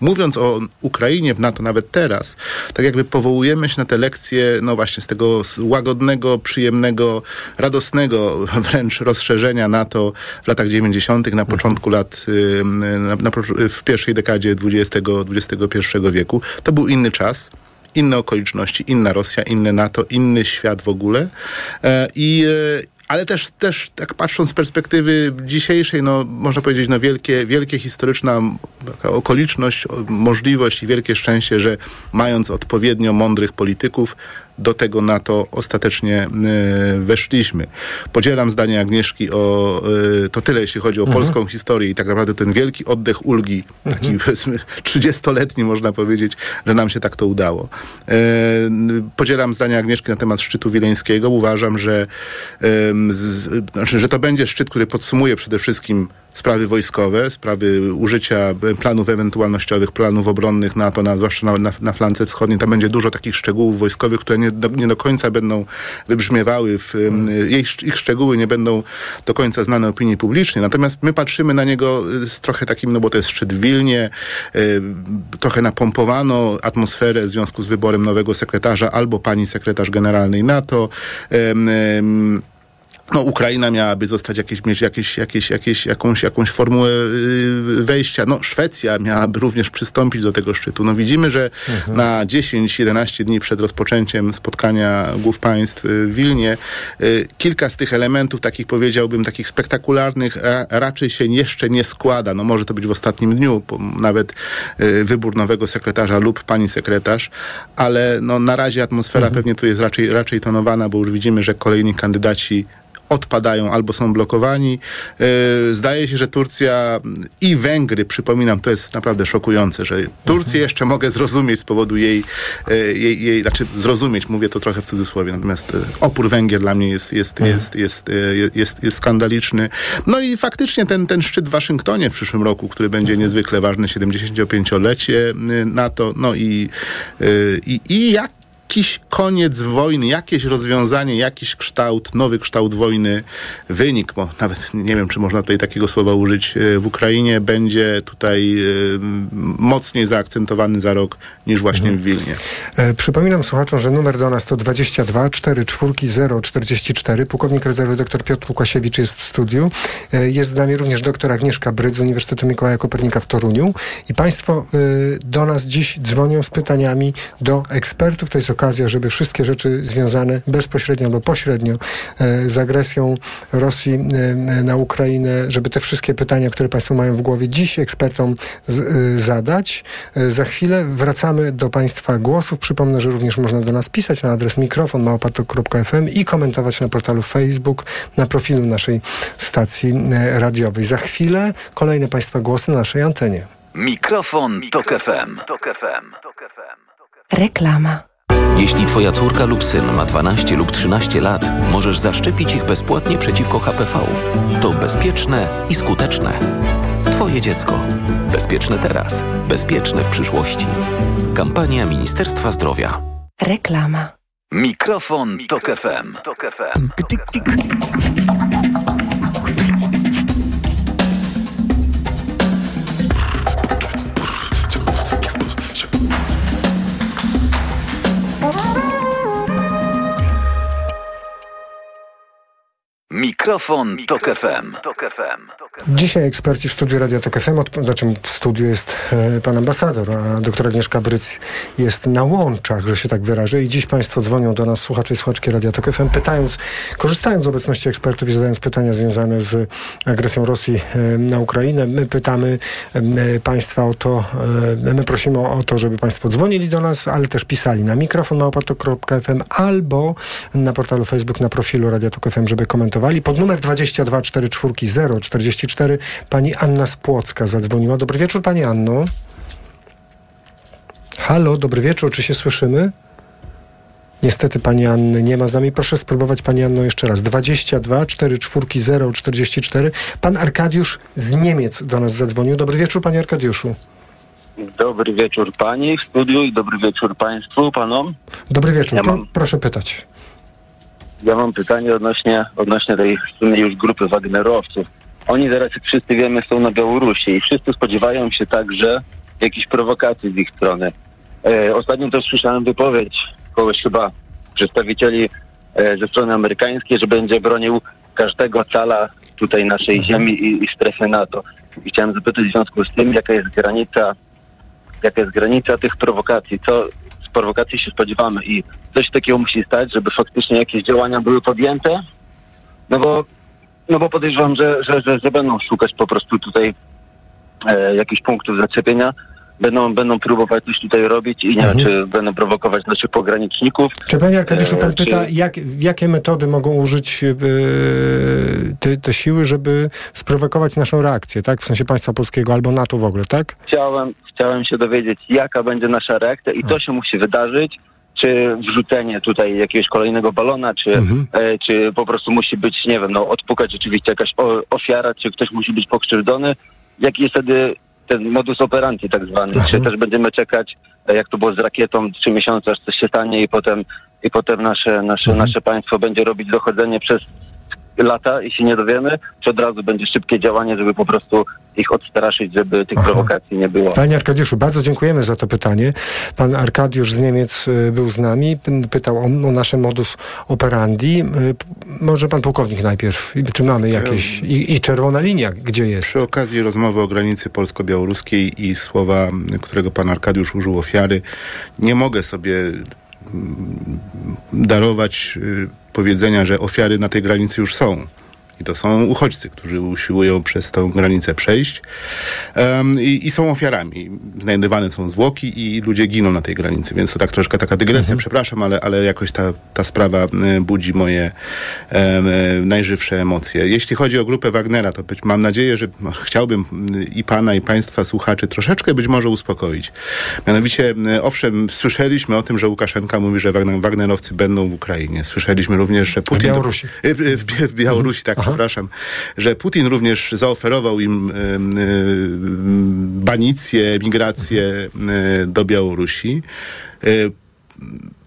mówiąc o Ukrainie w NATO, nawet teraz, tak jakby powołujemy się na te lekcje, no właśnie z tego łagodnego, przyjemnego, radosnego wręcz rozszerzenia NATO w latach 90., na początku lat, na, na, w pierwszej dekadzie XX, XXI wieku. To był inny czas inne okoliczności, inna Rosja, inne NATO, inny świat w ogóle. E, I, e, ale też, też tak patrząc z perspektywy dzisiejszej, no można powiedzieć, no wielkie, wielkie historyczna okoliczność, możliwość i wielkie szczęście, że mając odpowiednio mądrych polityków, do tego NATO ostatecznie e, weszliśmy. Podzielam zdanie Agnieszki o, e, to tyle jeśli chodzi o polską historię i tak naprawdę ten wielki oddech ulgi, taki powiedzmy 30-letni można powiedzieć, że nam się tak to udało. E, podzielam zdanie Agnieszki na temat szczytu wileńskiego. Uważam, że, znaczy, że to będzie szczyt, który podsumuje przede wszystkim sprawy wojskowe, sprawy użycia planów ewentualnościowych, planów obronnych NATO, na, zwłaszcza na, na, na flance wschodniej. Tam będzie dużo takich szczegółów wojskowych, które nie do, nie do końca będą wybrzmiewały, w, jej, ich szczegóły nie będą do końca znane opinii publicznej. Natomiast my patrzymy na niego y, z trochę takim, no bo to jest szczyt w Wilnie, y, trochę napompowano atmosferę w związku z wyborem nowego sekretarza albo pani sekretarz generalnej NATO. Em, em, no, Ukraina miałaby zostać jakieś, mieć jakieś, jakieś, jakieś, jakąś, jakąś formułę y, wejścia. No, Szwecja miałaby również przystąpić do tego szczytu. No, widzimy, że Mhm. na 10-11 dni przed rozpoczęciem spotkania głów państw y, w Wilnie y, kilka z tych elementów, takich powiedziałbym, takich spektakularnych, ra, raczej się jeszcze nie składa. No, może to być w ostatnim dniu, nawet wybór nowego sekretarza lub pani sekretarz, ale no, na razie atmosfera pewnie tu jest raczej, raczej tonowana, bo już widzimy, że kolejni kandydaci odpadają albo są blokowani. Yy, Zdaje się, że Turcja i Węgry, przypominam, to jest naprawdę szokujące, że Turcję jeszcze mogę zrozumieć z powodu jej, yy, jej, jej znaczy zrozumieć, mówię to trochę w cudzysłowie, natomiast yy, opór Węgier dla mnie jest, jest, jest, jest, yy, jest, jest skandaliczny. No i faktycznie ten, ten szczyt w Waszyngtonie w przyszłym roku, który będzie niezwykle ważny, 75-lecie yy, NATO, no i, i, i jak jakiś koniec wojny, jakieś rozwiązanie, jakiś kształt, nowy kształt wojny, wynik, bo nawet nie wiem, czy można tutaj takiego słowa użyć, e, w Ukrainie będzie tutaj e, mocniej zaakcentowany za rok niż właśnie w Wilnie. E, przypominam słuchaczom, że numer do nas to 22 44 044. Pułkownik rezerwy dr Piotr Łukasiewicz jest w studiu. Jest z nami również dr Agnieszka Brydz z Uniwersytetu Mikołaja Kopernika w Toruniu. I Państwo do nas dziś dzwonią z pytaniami do ekspertów. To jest okazja, żeby wszystkie rzeczy związane bezpośrednio albo pośrednio e, z agresją Rosji e, na Ukrainę, żeby te wszystkie pytania, które Państwo mają w głowie, dziś ekspertom z, e, zadać. Za chwilę wracamy do Państwa głosów. Przypomnę, że również można do nas pisać na adres mikrofon małpatok.fm i komentować na portalu Facebook, na profilu naszej stacji radiowej. Za chwilę kolejne Państwa głosy na naszej antenie. Mikrofon, Tok FM. Tok FM. Reklama. Jeśli twoja córka lub syn ma 12 lub 13 lat, możesz zaszczepić ich bezpłatnie przeciwko HPV. To bezpieczne i skuteczne. Twoje dziecko. Bezpieczne teraz, bezpieczne w przyszłości. Kampania Ministerstwa Zdrowia. Reklama. Mikrofon, Tok FM. Tok FM. Mix. Mikrofon, Tok FM. FM. Dzisiaj eksperci w studiu Radio Tok FM, odp- znaczy w studiu jest e, pan ambasador, a doktor Agnieszka Bryc jest na łączach, że się tak wyrażę. I dziś państwo dzwonią do nas, słuchacze i słuchaczki Radio Tok FM, pytając, korzystając z obecności ekspertów i zadając pytania związane z agresją Rosji e, na Ukrainę. My pytamy e, państwa o to, my prosimy o to, żeby państwo dzwonili do nas, ale też pisali na mikrofon małpatok.fm albo na portalu Facebook, na profilu Radio Tok FM, żeby komentowali. Pod numer 22 44 044 pani Anna z Płocka zadzwoniła. Dobry wieczór pani Anno. Halo, dobry wieczór, czy się słyszymy? Niestety pani Anny nie ma z nami. Proszę spróbować pani Anno jeszcze raz. 22 44 044. Pan Arkadiusz z Niemiec do nas zadzwonił. Dobry wieczór panie Arkadiuszu. Dobry wieczór pani w studiu i dobry wieczór państwu, panom. Dobry wieczór. Ja mam- Proszę pytać. Ja mam pytanie odnośnie, odnośnie tej już grupy Wagnerowców. Oni teraz, jak wszyscy wiemy, są na Białorusi i wszyscy spodziewają się także jakichś prowokacji z ich strony. E, ostatnio też słyszałem wypowiedź kogoś chyba przedstawicieli e, ze strony amerykańskiej, że będzie bronił każdego cala tutaj naszej ziemi i, i strefy NATO. I chciałem zapytać w związku z tym, jaka jest granica jaka jest granica tych prowokacji, co prowokacji się spodziewamy i coś takiego musi stać, żeby faktycznie jakieś działania były podjęte, no bo, no bo podejrzewam, że, że, że, że będą szukać po prostu tutaj e, jakichś punktów zaczepienia, będą, będą próbować coś tutaj robić i nie wiem, czy będą prowokować naszych pograniczników. Czy panie Arkadiuszu, pan E, pyta, czy- jak, jakie metody mogą użyć e, te, te siły, żeby sprowokować naszą reakcję, tak? W sensie państwa polskiego albo NATO w ogóle, tak? Chciałem, chciałem się dowiedzieć, jaka będzie nasza reakcja i to się musi wydarzyć, czy wrzucenie tutaj jakiegoś kolejnego balona, czy, Mhm. e, czy po prostu musi być, nie wiem, no odpukać rzeczywiście jakaś o, ofiara, czy ktoś musi być pokrzywdzony. Jaki jest wtedy ten modus operandi tak zwany? Czy też będziemy czekać, e, jak to było z rakietą, trzy miesiące, aż coś się stanie i potem, i potem nasze, nasze, nasze państwo będzie robić dochodzenie przez lata i się nie dowiemy, czy od razu będzie szybkie działanie, żeby po prostu ich odstraszyć, żeby tych prowokacji nie było. Panie Arkadiuszu, bardzo dziękujemy za to pytanie. Pan Arkadiusz z Niemiec y, był z nami, pytał o, o nasze modus operandi. Y, Może pan pułkownik najpierw, I czy mamy jakieś, i, i czerwona linia, gdzie jest? Przy okazji rozmowy o granicy polsko-białoruskiej i słowa, którego pan Arkadiusz użył ofiary, nie mogę sobie mm, darować y, powiedzenia, że ofiary na tej granicy już są. I to są uchodźcy, którzy usiłują przez tą granicę przejść Em, i, i są ofiarami. Znajdywane są zwłoki i ludzie giną na tej granicy, więc to tak troszkę taka dygresja, przepraszam, ale, ale jakoś ta, ta sprawa e, budzi moje e, najżywsze emocje. Jeśli chodzi o grupę Wagnera, to być, mam nadzieję, że no, chciałbym mm, i pana, i państwa słuchaczy troszeczkę być może uspokoić. Mianowicie, owszem, słyszeliśmy o tym, że Łukaszenka mówi, że Wagner, Wagnerowcy będą w Ukrainie. Słyszeliśmy również, że Putin... Białorusi. E, W, w, w Białorusi, tak, przepraszam, że Putin również zaoferował im banicję, migrację do Białorusi. E,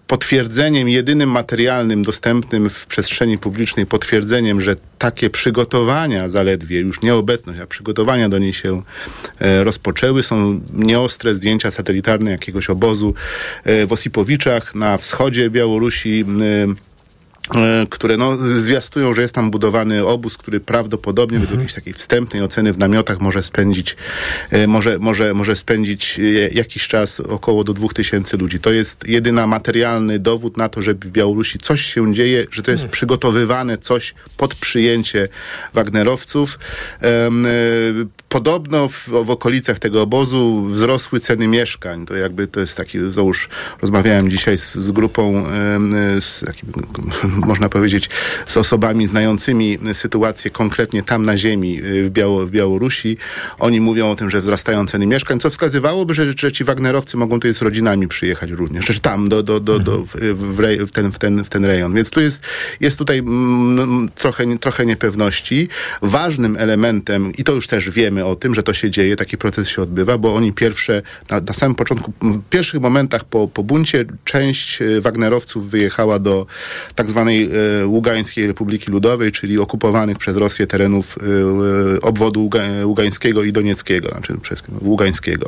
potwierdzeniem, jedynym materialnym dostępnym w przestrzeni publicznej potwierdzeniem, że takie przygotowania zaledwie, już nie obecność, a przygotowania do niej się e, rozpoczęły, są nieostre zdjęcia satelitarne jakiegoś obozu e, w Osipowiczach na wschodzie Białorusi. E, które no, zwiastują, że jest tam budowany obóz, który prawdopodobnie według jakiejś takiej wstępnej oceny w namiotach może spędzić, e, może, może, może spędzić e, jakiś czas około do 2000 ludzi. To jest jedyna materialny dowód na to, że w Białorusi coś się dzieje, że to jest przygotowywane coś pod przyjęcie Wagnerowców. E, Podobno w, w okolicach tego obozu wzrosły ceny mieszkań. To jakby to jest taki, załóż, rozmawiałem dzisiaj z, z grupą, z takim, można powiedzieć, z osobami znającymi sytuację konkretnie tam na ziemi y, w, Biało, w Białorusi. Oni mówią o tym, że wzrastają ceny mieszkań, co wskazywałoby, że, że ci Wagnerowcy mogą tutaj z rodzinami przyjechać również, że tam, do, do, do, do, w, w, ten, w, ten, w ten rejon. Więc tu jest, jest tutaj mm, trochę, trochę niepewności. Ważnym elementem, i to już też wiemy o tym, że to się dzieje, taki proces się odbywa, bo oni pierwsze, na, na samym początku, w pierwszych momentach po, po buncie, część e, Wagnerowców wyjechała do tak zwanej e, Ługańskiej Republiki Ludowej, czyli okupowanych przez Rosję terenów e, e, obwodu Ługa- Ługańskiego i Donieckiego, znaczy przez Ługańskiego.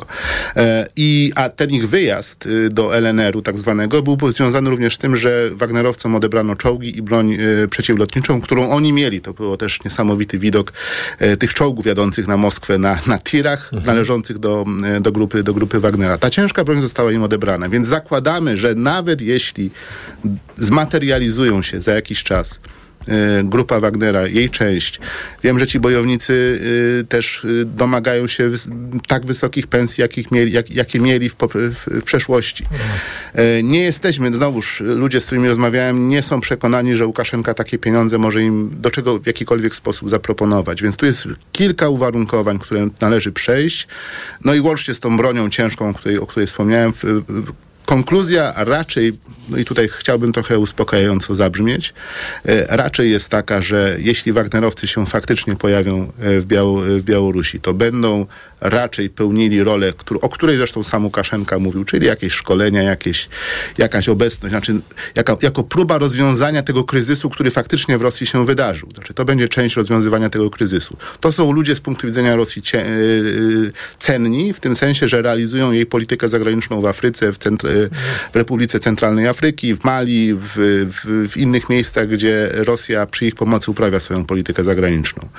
I, a ten ich wyjazd do LNR-u tak zwanego był związany również z tym, że Wagnerowcom odebrano czołgi i broń przeciwlotniczą, którą oni mieli. To było też niesamowity widok tych czołgów jadących na Moskwę na, na tirach należących do, do, grupy, do grupy Wagnera. Ta ciężka broń została im odebrana, więc zakładamy, że nawet jeśli zmaterializują za jakiś czas e, grupa Wagnera, jej część. Wiem, że ci bojownicy y, też y, domagają się tak wysokich pensji, jakich mieli, jak, jakie mieli w, w, przeszłości. E, Nie jesteśmy, znowuż ludzie, z którymi rozmawiałem, nie są przekonani, że Łukaszenka takie pieniądze może im do czego w jakikolwiek sposób zaproponować. Więc tu jest kilka uwarunkowań, które należy przejść. No i łącznie z tą bronią ciężką, o której, o której wspomniałem, Konkluzja raczej, no i tutaj chciałbym trochę uspokajająco zabrzmieć, e, raczej jest taka, że jeśli Wagnerowcy się faktycznie pojawią e, w, w Białorusi, to będą raczej pełnili rolę, o której zresztą sam Łukaszenka mówił, czyli jakieś szkolenia, jakieś, jakaś obecność, znaczy jaka, jako próba rozwiązania tego kryzysu, który faktycznie w Rosji się wydarzył. Znaczy to będzie część rozwiązywania tego kryzysu. To są ludzie z punktu widzenia Rosji cie, e, cenni, w tym sensie, że realizują jej politykę zagraniczną w Afryce, w, centr- w Republice Centralnej Afryki, w Mali, w, w, w innych miejscach, gdzie Rosja przy ich pomocy uprawia swoją politykę zagraniczną.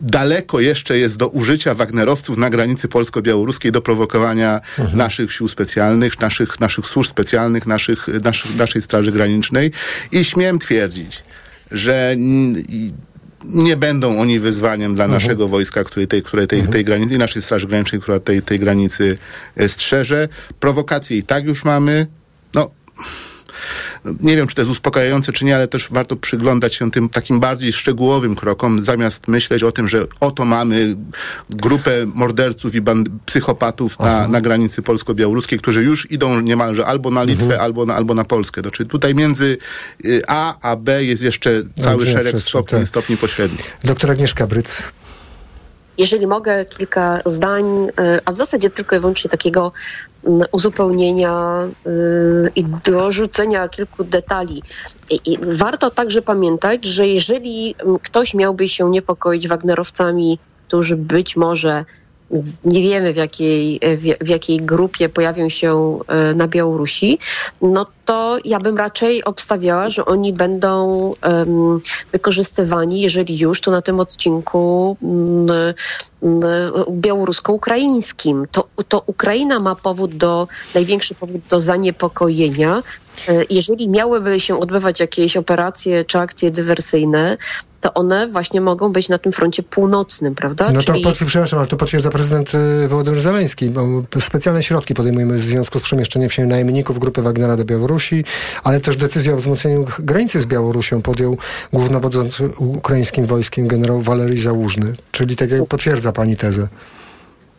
Daleko jeszcze jest do użycia Wagnerowców na granicy polsko-białoruskiej do prowokowania naszych sił specjalnych, naszych, naszych służb specjalnych, naszych, naszych, naszej Straży Granicznej i śmiem twierdzić, że nie będą oni wyzwaniem dla naszego wojska, który tej, które tej, tej granicy, i naszej Straży Granicznej, która tej, tej granicy e, strzeże. Prowokacje i tak już mamy. No, nie wiem, czy to jest uspokajające, czy nie, ale też warto przyglądać się tym takim bardziej szczegółowym krokom, zamiast myśleć o tym, że oto mamy grupę morderców i psychopatów na, na granicy polsko-białoruskiej, którzy już idą niemalże albo na Litwę, albo, na, albo na Polskę. Znaczy tutaj między y, A a B jest jeszcze cały szereg stopni, tak. stopni pośrednich. Doktor Agnieszka Bryc. Jeżeli mogę, kilka zdań, e, a w zasadzie tylko i wyłącznie takiego mm, uzupełnienia e, i dorzucenia kilku detali. I warto także pamiętać, że jeżeli mm, ktoś miałby się niepokoić Wagnerowcami, którzy być może nie wiemy w jakiej, w, jakiej grupie pojawią się e, na Białorusi, no to ja bym raczej obstawiała, że oni będą um, wykorzystywani, jeżeli już, to na tym odcinku um, um, białorusko-ukraińskim. To, to Ukraina ma powód do, największy powód do zaniepokojenia. E, Jeżeli miałyby się odbywać jakieś operacje czy akcje dywersyjne, to one właśnie mogą być na tym froncie północnym, prawda? No to Czyli... potwier- przepraszam, ale to potwierdza prezydent y, Wołodymyr Zeleński, bo specjalne środki podejmujemy w związku z przemieszczeniem się najemników grupy Wagnera do Białorusi, ale też decyzję o wzmocnieniu granicy z Białorusią podjął głównowodzący ukraińskim wojskiem generał Walery Załużny. Czyli tak jak potwierdza pani tezę.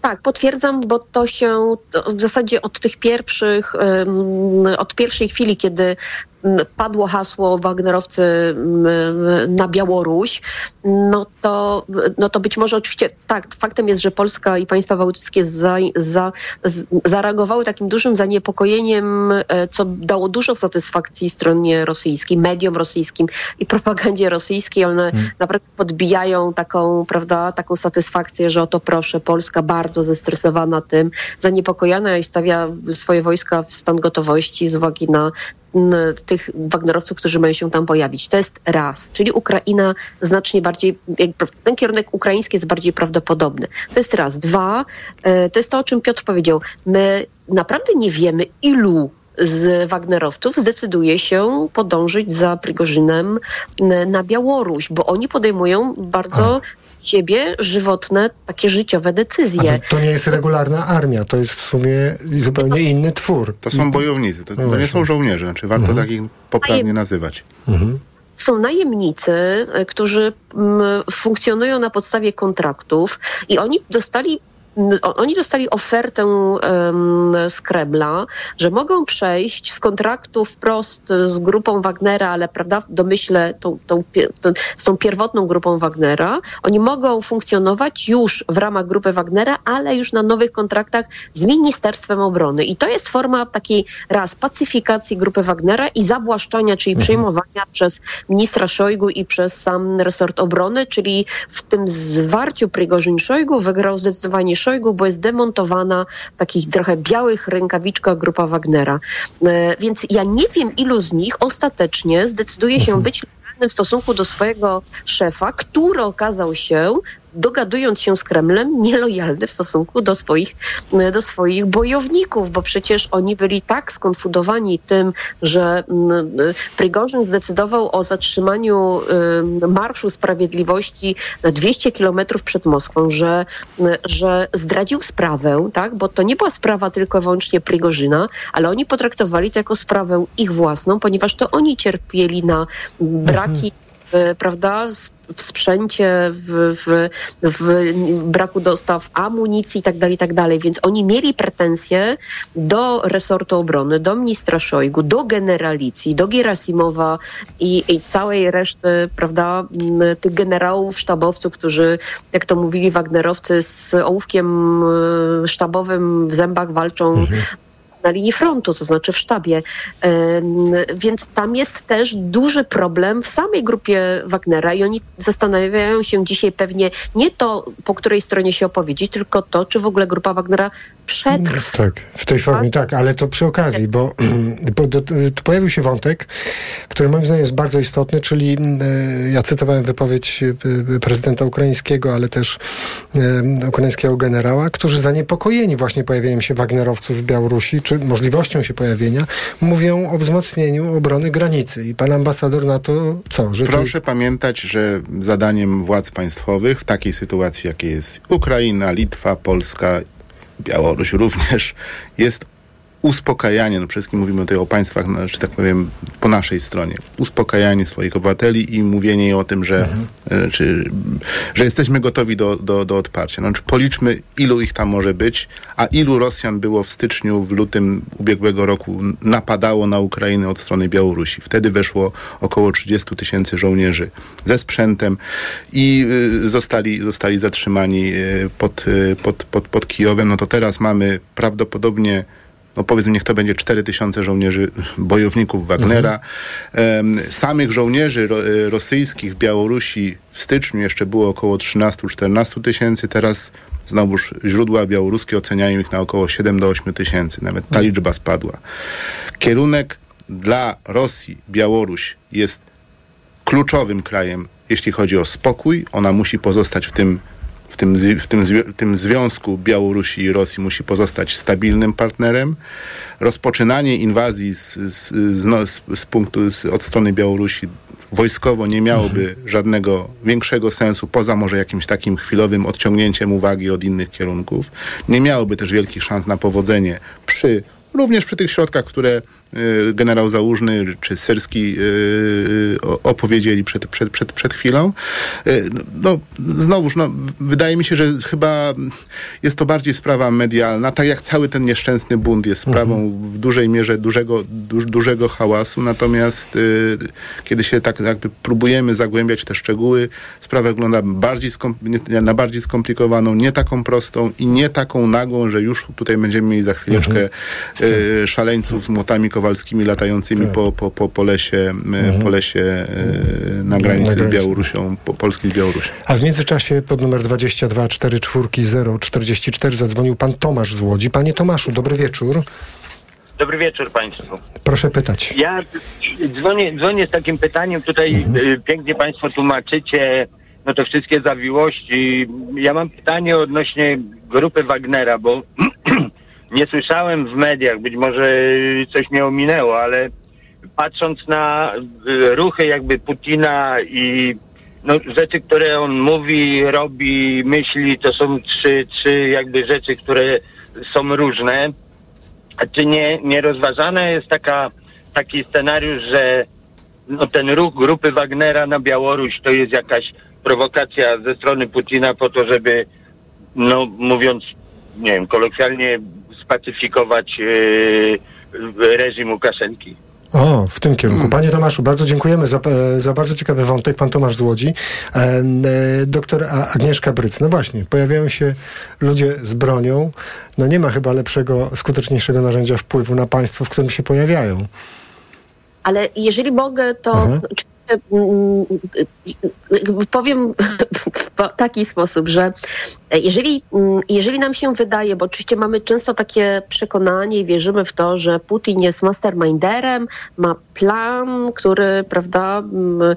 Tak, potwierdzam, bo to się w zasadzie od tych pierwszych, od pierwszej chwili, kiedy padło hasło Wagnerowcy na Białoruś, no to, no to być może oczywiście tak, faktem jest, że Polska i państwa bałtyckie za, za, zareagowały takim dużym zaniepokojeniem, co dało dużo satysfakcji stronie rosyjskiej, mediom rosyjskim i propagandzie rosyjskiej. One hmm. naprawdę podbijają taką, prawda, taką satysfakcję, że oto proszę, Polska bardzo zestresowana tym, zaniepokojona i stawia swoje wojska w stan gotowości z uwagi na tych Wagnerowców, którzy mają się tam pojawić. To jest raz. Czyli Ukraina znacznie bardziej, ten kierunek ukraiński jest bardziej prawdopodobny. To jest raz. Dwa, to jest to, o czym Piotr powiedział. My naprawdę nie wiemy, ilu z Wagnerowców zdecyduje się podążyć za Prigorzynem na Białoruś, bo oni podejmują bardzo siebie żywotne, takie życiowe decyzje. Ale to nie jest regularna armia, to jest w sumie zupełnie inny twór. To są bojownicy, to, to nie są żołnierze, znaczy warto mhm. takich poprawnie nazywać. Mhm są najemnicy, którzy funkcjonują na podstawie kontraktów i oni dostali oni dostali ofertę um, z Kremla, że mogą przejść z kontraktu wprost z grupą Wagnera, ale prawda, w domyśle tą, tą, tą, z tą pierwotną grupą Wagnera. Oni mogą funkcjonować już w ramach grupy Wagnera, ale już na nowych kontraktach z Ministerstwem Obrony. I to jest forma takiej raz pacyfikacji grupy Wagnera i zawłaszczania, czyli mhm. przejmowania przez ministra Szojgu i przez sam resort obrony, czyli w tym zwarciu Prigorzyn Szojgu wygrał zdecydowanie Szojgu, bo jest demontowana w takich trochę białych rękawiczkach grupa Wagnera. E, więc ja nie wiem, ilu z nich ostatecznie zdecyduje się być w stosunku do swojego szefa, który okazał się dogadując się z Kremlem, nielojalny w stosunku do swoich, do swoich bojowników, bo przecież oni byli tak skonfudowani tym, że Prygorzyn zdecydował o zatrzymaniu Marszu Sprawiedliwości na 200 kilometrów przed Moskwą, że, że zdradził sprawę, tak? bo to nie była sprawa tylko wyłącznie Prigorzyna, ale oni potraktowali to jako sprawę ich własną, ponieważ to oni cierpieli na braki mhm. Prawda, w sprzęcie, w, w, w braku dostaw amunicji itd., tak itd. Tak Więc oni mieli pretensje do resortu obrony, do ministra Szojgu, do generalicji, do Gerasimowa i, i całej reszty, prawda, tych generałów, sztabowców, którzy, jak to mówili Wagnerowcy, z ołówkiem e, sztabowym w zębach walczą mhm na linii frontu, to znaczy w sztabie. Więc tam jest też duży problem w samej grupie Wagnera i oni zastanawiają się dzisiaj pewnie nie to, po której stronie się opowiedzieć, tylko to, czy w ogóle grupa Wagnera przetrwa. Tak, w tej formie tak, ale to przy okazji, bo, bo tu pojawił się wątek, który moim zdaniem jest bardzo istotny, czyli e, ja cytowałem wypowiedź e, prezydenta ukraińskiego, ale też e, ukraińskiego generała, którzy zaniepokojeni właśnie pojawieniem się Wagnerowców w Białorusi, czy możliwością się pojawienia, mówią o wzmocnieniu obrony granicy. I pan ambasador na to co? Że Proszę pamiętać, że zadaniem władz państwowych w takiej sytuacji, jakiej jest Ukraina, Litwa, Polska, Białoruś również, jest uspokajanie, no przede wszystkim mówimy tutaj o państwach, no, że tak powiem, po naszej stronie, uspokajanie swoich obywateli i mówienie o tym, że, e, czy, że jesteśmy gotowi do, do, do odparcia. Znaczy, policzmy, ilu ich tam może być, a ilu Rosjan było w styczniu, w lutym ubiegłego roku napadało na Ukrainę od strony Białorusi. Wtedy weszło około 30 tysięcy żołnierzy ze sprzętem i y, zostali, zostali zatrzymani y, pod, y, pod, pod, pod Kijowem. No to teraz mamy prawdopodobnie no powiedzmy, niech to będzie 4 tysiące żołnierzy, bojowników Wagnera. Em, samych żołnierzy ro, e, rosyjskich w Białorusi w styczniu jeszcze było około 13-14 tysięcy, teraz znowuż źródła białoruskie oceniają ich na około 7 do 8 tysięcy. Nawet ta liczba spadła. Kierunek dla Rosji, Białoruś jest kluczowym krajem, jeśli chodzi o spokój. Ona musi pozostać w tym, w tym, w tym, w tym związku Białorusi i Rosji, musi pozostać stabilnym partnerem. Rozpoczynanie inwazji z, z, z, no, z, punktu, z, od strony Białorusi wojskowo nie miałoby żadnego większego sensu, poza może jakimś takim chwilowym odciągnięciem uwagi od innych kierunków. Nie miałoby też wielkich szans na powodzenie przy również przy tych środkach, które generał Załużny czy Syrski y, y, opowiedzieli przed, przed, przed, przed chwilą. Y, No, znowuż, no, wydaje mi się, że chyba jest to bardziej sprawa medialna, tak jak cały ten nieszczęsny bunt jest sprawą w dużej mierze dużego, duż, dużego hałasu, natomiast y, kiedy się tak jakby próbujemy zagłębiać te szczegóły, sprawa wygląda bardziej na bardziej skomplikowaną, nie taką prostą i nie taką nagłą, że już tutaj będziemy mieli za chwileczkę y, szaleńców z młotami kowalskimi latającymi po, po, po, po lesie, y, po lesie y, na granicy z. Białorusią, po, Polski z Białorusią. A w międzyczasie pod numer 22 44 044 zadzwonił pan Tomasz z Łodzi. Panie Tomaszu, dobry wieczór. Dobry wieczór Państwu. Proszę pytać. Ja dzwonię, dzwonię z takim pytaniem, tutaj y, pięknie Państwo tłumaczycie no te wszystkie zawiłości. Ja mam pytanie odnośnie grupy Wagnera, bo nie słyszałem w mediach, być może coś mnie ominęło, ale patrząc na y, ruchy jakby Putina i no, rzeczy, które on mówi, robi, myśli, to są trzy, trzy jakby rzeczy, które są różne. Czy nie, nie rozważana jest taka, taki scenariusz, że no, ten ruch grupy Wagnera na Białoruś to jest jakaś prowokacja ze strony Putina po to, żeby, no mówiąc, nie wiem, kolokwialnie spacyfikować yy, reżim Łukaszenki? O, w tym kierunku. Panie Tomaszu, bardzo dziękujemy za, za bardzo ciekawy wątek. Pan Tomasz z Łodzi. E, e, doktor Agnieszka Bryc. No właśnie, pojawiają się ludzie z bronią. No nie ma chyba lepszego, skuteczniejszego narzędzia wpływu na państwo, w którym się pojawiają. Ale jeżeli mogę, to Mhm. mm, powiem w taki sposób, że jeżeli, mm, jeżeli nam się wydaje, bo oczywiście mamy często takie przekonanie i wierzymy w to, że Putin jest masterminderem, ma plan, który, prawda, mm,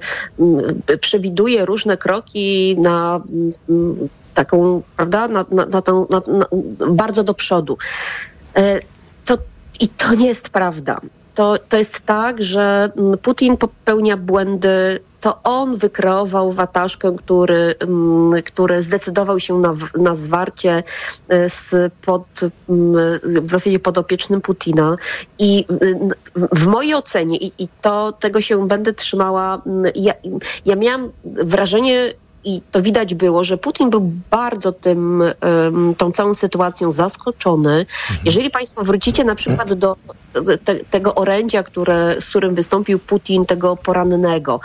przewiduje różne kroki na taką, prawda, na, na, na, tą, na, na, bardzo do przodu. E, To, I to nie jest prawda. To, to jest tak, że mm, Putin popełnia błędy. To on wykreował wataszkę, który, mm, który zdecydował się na, na zwarcie e, z pod, mm, w zasadzie podopiecznym Putina. I w mojej ocenie, i, i to tego się będę trzymała, ja, ja miałam wrażenie, i to widać było, że Putin był bardzo tym, tą całą sytuacją zaskoczony. Jeżeli Państwo wrócicie na przykład do te, tego orędzia, które, z którym wystąpił Putin, tego porannego,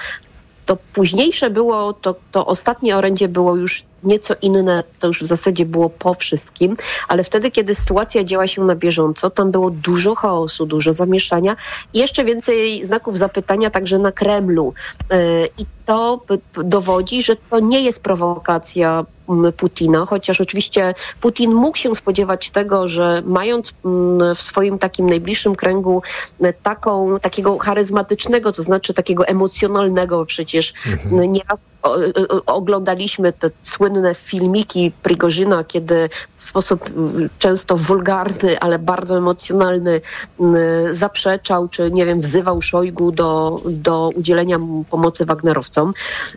to późniejsze było, to, to ostatnie orędzie było już nieco inne, to już w zasadzie było po wszystkim, ale wtedy, kiedy sytuacja działa się na bieżąco, tam było dużo chaosu, dużo zamieszania i jeszcze więcej znaków zapytania także na Kremlu. Yy, I to dowodzi, że to nie jest prowokacja Putina, chociaż oczywiście Putin mógł się spodziewać tego, że mając w swoim takim najbliższym kręgu e, taką, takiego charyzmatycznego, to znaczy takiego emocjonalnego, przecież Mhm. nieraz oglądaliśmy te słynne słynne filmiki Prigorzyna, kiedy w sposób y, często wulgarny, ale bardzo emocjonalny y, zaprzeczał, czy nie wiem, wzywał Szojgu do, do udzielenia pomocy Wagnerowcom.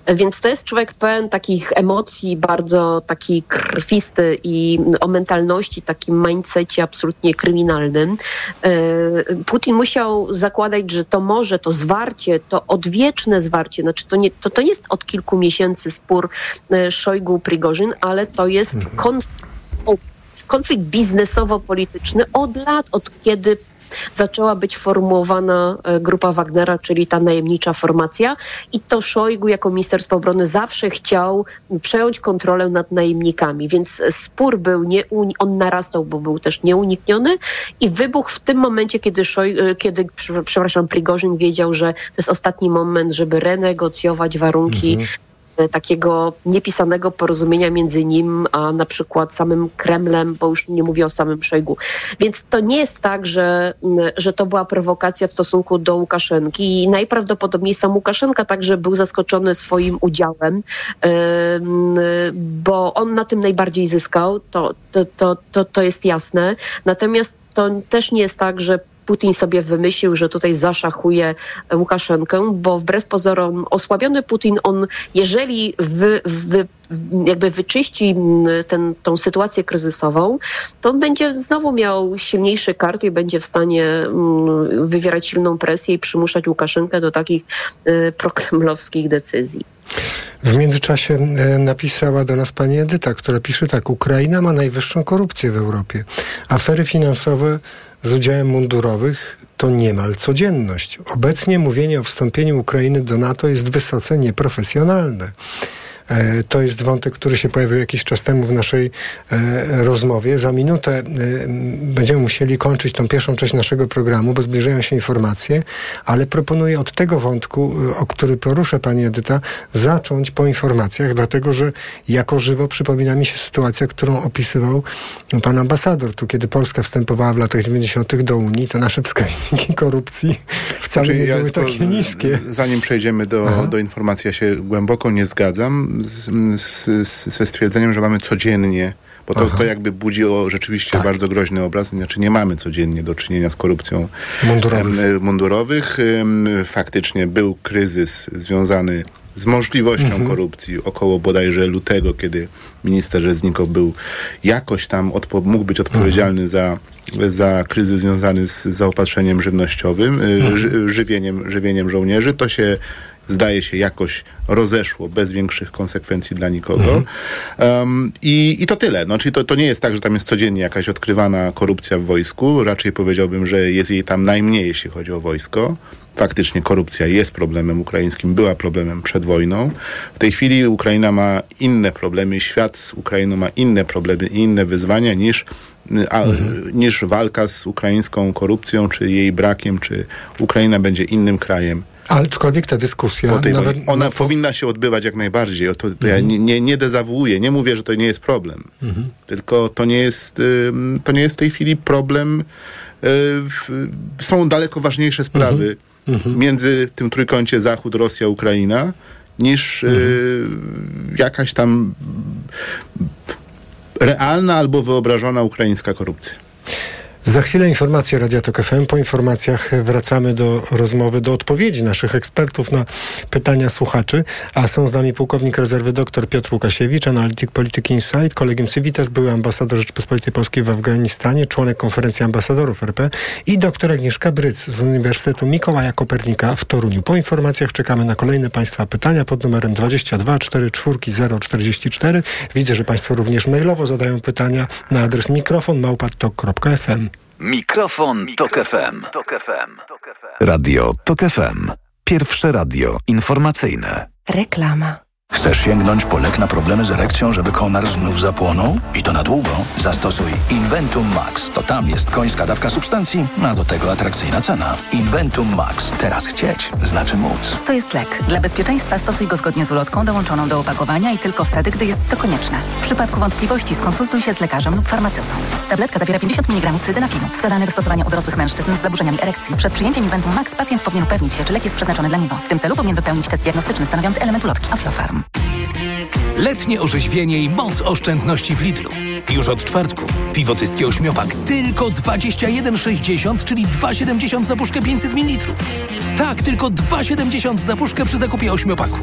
Więc to jest człowiek pełen takich emocji, bardzo taki krwisty i o mentalności, takim mindsetie absolutnie kryminalnym. Y, Putin musiał zakładać, że to może, to zwarcie, to odwieczne zwarcie, znaczy to nie, to, to jest od kilku miesięcy spór Szojgu-Prigorzyn, ale to jest konflikt, konflikt biznesowo-polityczny od lat, od kiedy zaczęła być formułowana e, grupa Wagnera, czyli ta najemnicza formacja. I to Szojgu jako Ministerstwo Obrony zawsze chciał przejąć kontrolę nad najemnikami, więc spór był, nie, on narastał, bo był też nieunikniony. I wybuch w tym momencie, kiedy, Szoj, e, kiedy przepraszam, Prigorzyn wiedział, że to jest ostatni moment, żeby renegocjować warunki mhm takiego niepisanego porozumienia między nim a na przykład samym Kremlem, bo już nie mówię o samym Szojgu. Więc to nie jest tak, że, że to była prowokacja w stosunku do Łukaszenki i najprawdopodobniej sam Łukaszenka także był zaskoczony swoim udziałem, bo on na tym najbardziej zyskał, to, to, to, to, to jest jasne. Natomiast to też nie jest tak, że Putin sobie wymyślił, że tutaj zaszachuje Łukaszenkę, bo wbrew pozorom osłabiony Putin, on jeżeli wy, wy, jakby wyczyści ten, tą sytuację kryzysową, to on będzie znowu miał silniejszy kart i będzie w stanie wywierać silną presję i przymuszać Łukaszenkę do takich y, prokremlowskich decyzji. W międzyczasie e, napisała do nas pani Edyta, która pisze tak: Ukraina ma najwyższą korupcję w Europie. Afery finansowe z udziałem mundurowych to niemal codzienność. Obecnie mówienie o wstąpieniu Ukrainy do NATO jest wysoce nieprofesjonalne. E, to jest wątek, który się pojawił jakiś czas temu w naszej e, rozmowie. Za minutę e, będziemy musieli kończyć tą pierwszą część naszego programu, bo zbliżają się informacje, ale proponuję od tego wątku, o który poruszę Pani Edyta, zacząć po informacjach, dlatego że jako żywo przypomina mi się sytuacja, którą opisywał Pan Ambasador. Tu, kiedy Polska wstępowała w latach 90. do Unii, to nasze wskaźniki korupcji wcale znaczy, nie ja były takie niskie. Zanim przejdziemy do, do informacji, ja się głęboko nie zgadzam z, z, ze stwierdzeniem, że mamy codziennie bo to, to jakby budzi o rzeczywiście tak. bardzo groźny obraz. Znaczy nie mamy codziennie do czynienia z korupcją mundurowych. mundurowych. Faktycznie był kryzys związany z możliwością mhm. korupcji około bodajże lutego, kiedy minister Reznikow był jakoś tam mógł być odpowiedzialny mhm. za, za kryzys związany z zaopatrzeniem żywnościowym, y, mhm. żywieniem, żywieniem żołnierzy. To się zdaje się jakoś rozeszło bez większych konsekwencji dla nikogo. Mhm. Um, i, I to tyle. No, czyli to, to nie jest tak, że tam jest codziennie jakaś odkrywana korupcja w wojsku. Raczej powiedziałbym, że jest jej tam najmniej, jeśli chodzi o wojsko. Faktycznie korupcja jest problemem ukraińskim, była problemem przed wojną. W tej chwili Ukraina ma inne problemy, świat z Ukrainą ma inne problemy i inne wyzwania niż, a, mhm. niż walka z ukraińską korupcją, czy jej brakiem, czy Ukraina będzie innym krajem Aczkolwiek ta dyskusja... Nawet, ona na... powinna się odbywać jak najbardziej. To, to mhm. ja nie, nie dezawuję, nie mówię, że to nie jest problem. Mhm. Tylko to nie jest, to nie jest w tej chwili problem. Y, są daleko ważniejsze sprawy mhm. mhm. między tym trójkącie Zachód, Rosja, Ukraina niż y, mhm. jakaś tam realna albo wyobrażona ukraińska korupcja. Za chwilę informacje Radia Tok FM. Po informacjach wracamy do rozmowy, do odpowiedzi naszych ekspertów na pytania słuchaczy. A są z nami pułkownik rezerwy dr Piotr Łukasiewicz, analityk polityki Insight, kolegium Civitas, były ambasador Rzeczypospolitej Polskiej w Afganistanie, członek konferencji ambasadorów RP i dr Agnieszka Bryc z Uniwersytetu Mikołaja Kopernika w Toruniu. Po informacjach czekamy na kolejne Państwa pytania pod numerem 22 44 044. Widzę, że Państwo również mailowo zadają pytania na adres mikrofon małpatok.fm. Mikrofon, Tok FM. Tok FM. Radio Tok FM. Pierwsze radio informacyjne. Reklama. Chcesz sięgnąć po lek na problemy z erekcją, żeby konar znów zapłonął? I to na długo? Zastosuj Inventum Max. To tam jest końska dawka substancji, a do tego atrakcyjna cena. Inventum Max. Teraz chcieć znaczy móc. To jest lek. Dla bezpieczeństwa stosuj go zgodnie z ulotką dołączoną do opakowania i tylko wtedy, gdy jest to konieczne. W przypadku wątpliwości skonsultuj się z lekarzem lub farmaceutą. Tabletka zawiera 50 mg cydenafinu, wskazany do stosowania u dorosłych mężczyzn z zaburzeniami erekcji. Przed przyjęciem Inventum Max pacjent powinien upewnić się, czy lek jest przeznaczony dla niego. W tym celu powinien wypełnić test diagnostyczny stanowiący element ulotki Aflofarm. Letnie orzeźwienie i moc oszczędności w Lidlu. Już od czwartku. Piwo tyskie ośmiopak tylko 21,60, czyli 2,70 za puszkę 500 ml. Tak, tylko 2,70 za puszkę przy zakupie ośmiopaku.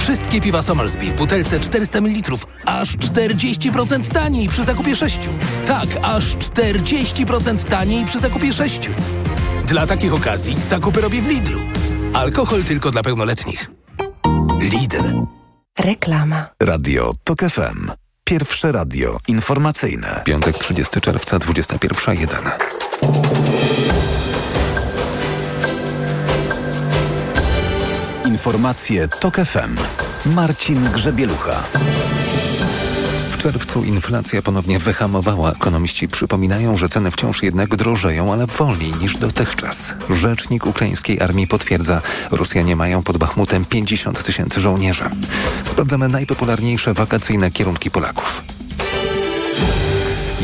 Wszystkie piwa Somersby w butelce 400 ml aż 40% taniej przy zakupie 6. Tak, aż 40% taniej przy zakupie 6. Dla takich okazji zakupy robię w Lidlu. Alkohol tylko dla pełnoletnich. Lidl. Reklama. Radio TOK FM. Pierwsze radio informacyjne. Piątek 30 czerwca 21.01. Informacje TOK FM. Marcin Grzebielucha. Czerwcu inflacja ponownie wyhamowała. Ekonomiści przypominają, że ceny wciąż jednak drożeją, ale wolniej niż dotychczas. Rzecznik ukraińskiej armii potwierdza, Rosjanie mają pod Bachmutem 50 tysięcy żołnierzy. Sprawdzamy najpopularniejsze wakacyjne kierunki Polaków.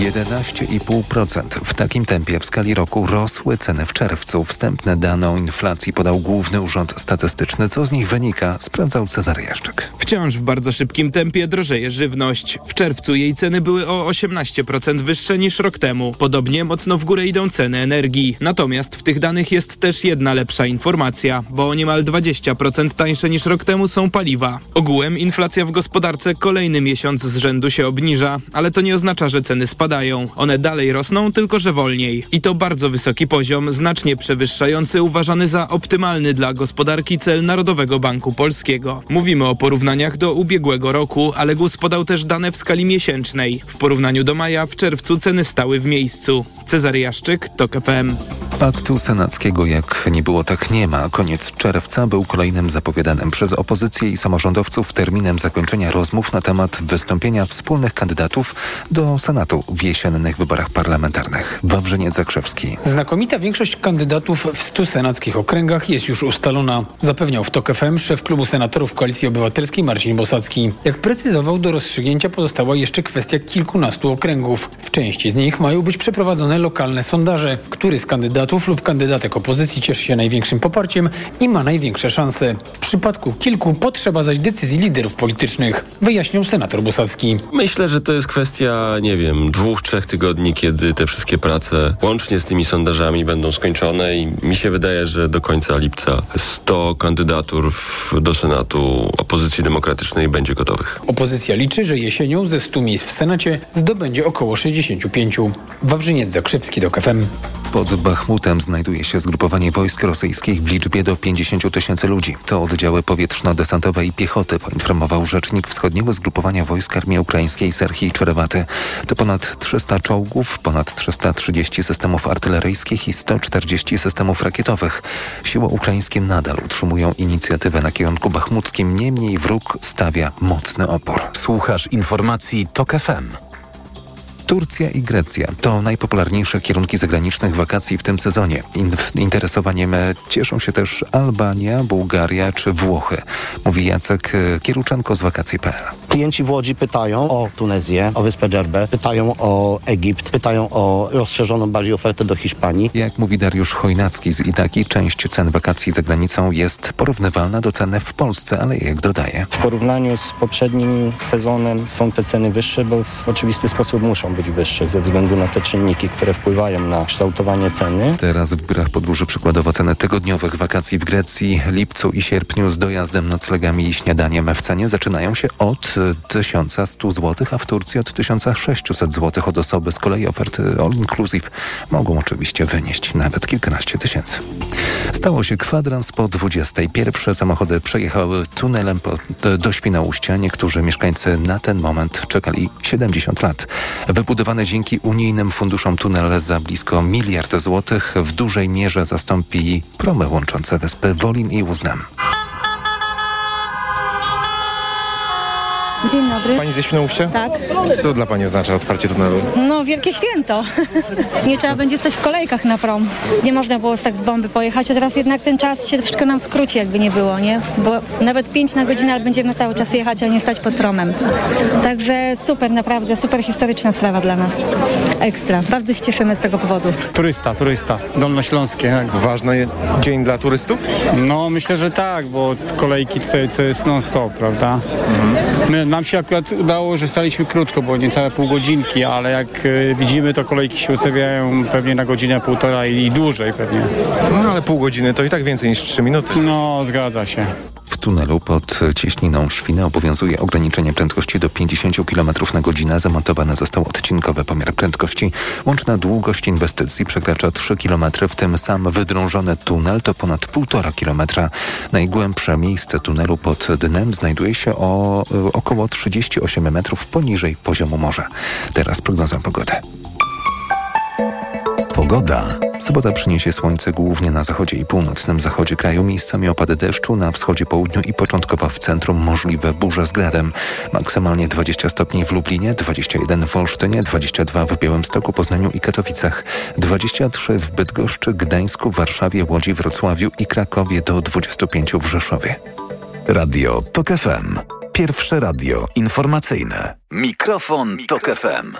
11,5%. W takim tempie w skali roku rosły ceny w czerwcu. Wstępne dane o inflacji podał Główny Urząd Statystyczny. Co z nich wynika, sprawdzał Cezary Jaszczyk. Wciąż w bardzo szybkim tempie drożeje żywność. W czerwcu jej ceny były o 18% wyższe niż rok temu. Podobnie mocno w górę idą ceny energii. Natomiast w tych danych jest też jedna lepsza informacja, bo o niemal 20% tańsze niż rok temu są paliwa. Ogółem inflacja w gospodarce kolejny miesiąc z rzędu się obniża, ale to nie oznacza, że ceny spadają. One dalej rosną, tylko że wolniej. I to bardzo wysoki poziom, znacznie przewyższający uważany za optymalny dla gospodarki cel Narodowego Banku Polskiego. Mówimy o porównaniach do ubiegłego roku, ale GUS podał też dane w skali miesięcznej. W porównaniu do maja w czerwcu ceny stały w miejscu. Cezary Jaszczyk, TOK FM. Paktu senackiego jak nie było, tak nie ma. Koniec czerwca był kolejnym zapowiadanym przez opozycję i samorządowców terminem zakończenia rozmów na temat wystąpienia wspólnych kandydatów do Senatu w jesiennych wyborach parlamentarnych. Wawrzyniec Zakrzewski. Znakomita większość kandydatów w 100 senackich okręgach jest już ustalona, zapewniał w TOK FM szef klubu senatorów Koalicji Obywatelskiej Marcin Bosacki. Jak precyzował, do rozstrzygnięcia pozostała jeszcze kwestia kilkunastu okręgów. W części z nich mają być przeprowadzone lokalne sondaże. Który z kandydatów lub kandydatek opozycji cieszy się największym poparciem i ma największe szanse. W przypadku kilku potrzeba zaś decyzji liderów politycznych, wyjaśnił senator Bosacki. Myślę, że to jest kwestia, nie wiem, dwóch, trzech tygodni, kiedy te wszystkie prace łącznie z tymi sondażami będą skończone i mi się wydaje, że do końca lipca 100 kandydatur do Senatu opozycji demokratycznej będzie gotowych. Opozycja liczy, że jesienią ze 100 miejsc w Senacie zdobędzie około 65. Wawrzyniec Zakrzewski do KFM. Pod Bachmutem znajduje się zgrupowanie wojsk rosyjskich w liczbie do 50 tysięcy ludzi. To oddziały powietrzno-desantowe i piechoty, poinformował rzecznik wschodniego zgrupowania wojsk Armii Ukraińskiej Serhii Czerewaty. To ponad 300 czołgów, ponad 330 systemów artyleryjskich i 140 systemów rakietowych. Siły ukraińskie nadal utrzymują inicjatywę na kierunku bachmuckim, niemniej wróg stawia mocny opór. Słuchasz informacji TOK FM. Turcja i Grecja to najpopularniejsze kierunki zagranicznych wakacji w tym sezonie. In interesowaniem cieszą się też Albania, Bułgaria czy Włochy, mówi Jacek Kieruczenko z wakacji.pl. Klienci w Łodzi pytają o Tunezję, o Wyspę Dżerbę, pytają o Egipt, pytają o rozszerzoną bardziej ofertę do Hiszpanii. Jak mówi Dariusz Chojnacki z Itaki, część cen wakacji za granicą jest porównywalna do ceny w Polsce, ale jak dodaje. W porównaniu z poprzednim sezonem są te ceny wyższe, bo w oczywisty sposób muszą być wyższe ze względu na te czynniki, które wpływają na kształtowanie ceny. Teraz w biurach podróży przykładowo ceny tygodniowych wakacji w Grecji, lipcu i sierpniu z dojazdem, noclegami i śniadaniem w cenie zaczynają się od 1100 zł, a w Turcji od 1600 zł od osoby. Z kolei oferty all inclusive mogą oczywiście wynieść nawet kilkanaście tysięcy. Stało się kwadrans po 20. Pierwsze samochody przejechały tunelem do Świnoujścia. Niektórzy mieszkańcy na ten moment czekali 70 lat. Wybudowany dzięki unijnym funduszom tunel za blisko miliard złotych w dużej mierze zastąpi promy łączące wyspy Wolin i Uznam. Dzień dobry. Pani ze Świnoujścia? Tak. Co dla Pani oznacza otwarcie tunelu? No, wielkie święto. Nie trzeba będzie stać w kolejkach na prom. Nie można było tak z bomby pojechać, a teraz jednak ten czas się troszeczkę nam skróci, jakby nie było, nie? Bo nawet 5 na godzinę, ale będziemy cały czas jechać, a nie stać pod promem. Także super, naprawdę, super historyczna sprawa dla nas. Ekstra. Bardzo się cieszymy z tego powodu. Turysta, turysta. Dolnośląskie. Tak. Ważny dzień dla turystów? No, myślę, że tak, bo kolejki tutaj co jest non-stop, prawda? My, Nam się akurat udało, że staliśmy krótko, bo niecałe pół godzinki, ale jak e, widzimy, to kolejki się ustawiają pewnie na godzinę, półtora i dłużej pewnie. No ale pół godziny to i tak więcej niż trzy minuty. No, zgadza się. W tunelu pod cieśniną Świny obowiązuje ograniczenie prędkości do 50 km na godzinę. Zamontowany został odcinkowy pomiar prędkości. Łączna długość inwestycji przekracza 3 km, w tym sam wydrążony tunel to ponad 1,5 km. Najgłębsze miejsce tunelu pod dnem znajduje się o y, około 38 metrów poniżej poziomu morza. Teraz prognoza pogody. Pogoda. Sobota przyniesie słońce głównie na zachodzie i północnym zachodzie kraju. Miejscami opady deszczu na wschodzie, południu i początkowo w centrum możliwe burze z gradem. Maksymalnie 20 stopni w Lublinie, 21 w Olsztynie, 22 w Białymstoku, Poznaniu i Katowicach, 23 w Bydgoszczy, Gdańsku, Warszawie, Łodzi, Wrocławiu i Krakowie do 25 w Rzeszowie. Radio TOK FM. Pierwsze radio informacyjne. Mikrofon, Tok FM.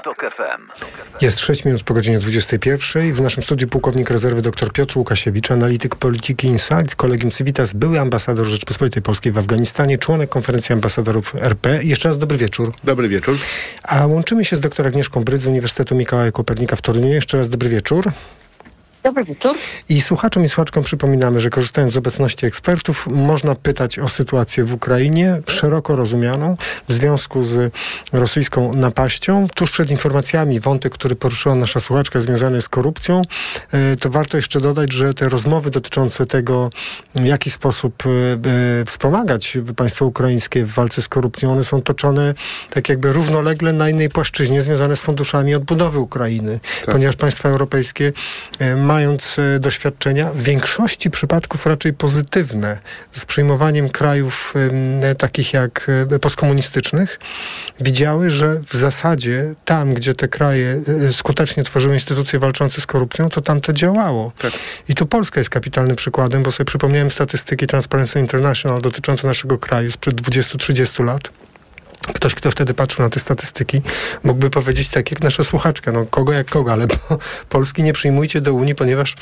Jest 6 minut po godzinie 21. W naszym studiu pułkownik rezerwy dr Piotr Łukasiewicz, analityk polityki Insight, kolegium Civitas, były ambasador Rzeczypospolitej Polskiej w Afganistanie, członek konferencji ambasadorów RP. Jeszcze raz dobry wieczór. Dobry wieczór. A łączymy się z dr Agnieszką Bryc z Uniwersytetu Mikołaja Kopernika w Toruniu. Jeszcze raz dobry wieczór. Dobry wieczór. I słuchaczom i słuchaczkom przypominamy, że korzystając z obecności ekspertów, można pytać o sytuację w Ukrainie, szeroko rozumianą, w związku z rosyjską napaścią. Tuż przed informacjami, wątek, który poruszyła nasza słuchaczka związany z korupcją, e, to warto jeszcze dodać, że te rozmowy dotyczące tego, w jaki sposób e, e, wspomagać państwo ukraińskie w walce z korupcją, one są toczone tak jakby równolegle na innej płaszczyźnie, związane z funduszami odbudowy Ukrainy, ponieważ państwa europejskie mając e, doświadczenia, w większości przypadków raczej pozytywne z przyjmowaniem krajów e, takich jak e, postkomunistycznych, widziały, że w zasadzie tam, gdzie te kraje skutecznie tworzyły instytucje walczące z korupcją, to tam to działało. Tak. I tu Polska jest kapitalnym przykładem, bo sobie przypomniałem statystyki Transparency International dotyczące naszego kraju sprzed 20-30 lat. Ktoś, kto wtedy patrzył na te statystyki, mógłby powiedzieć tak jak nasza słuchaczka, no kogo jak kogo, ale po, Polski nie przyjmujcie do Unii, ponieważ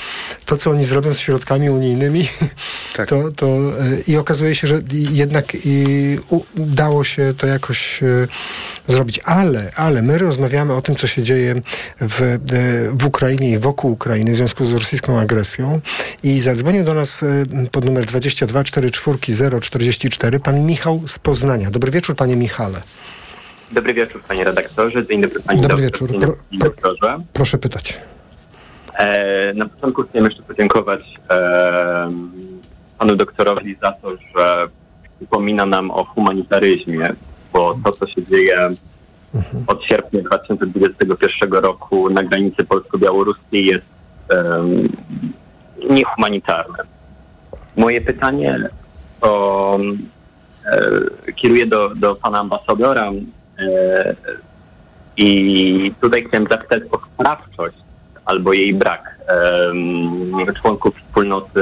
to, co oni zrobią z środkami unijnymi, tak. to, to y, i okazuje się, że jednak i, udało się to jakoś y, zrobić. Ale, ale my rozmawiamy o tym, co się dzieje w, y, w Ukrainie i wokół Ukrainy w związku z rosyjską agresją i zadzwonił do nas pod numer 22 44 044 pan Michał z Poznania. Dobry wieczór, panie Dobry wieczór, panie redaktorze. Dzień dobry, panie Dobry doktor, wieczór. Dobry, doktorze. Proszę pytać. E, na początku chcę jeszcze podziękować e, panu doktorowi za to, że przypomina nam o humanitaryzmie, bo to, co się dzieje od sierpnia 2021 roku na granicy polsko-białoruskiej jest niehumanitarne. Moje pytanie to kieruję do, do pana ambasadora e, i tutaj chciałem zapytać o sprawczość albo jej brak e, członków wspólnoty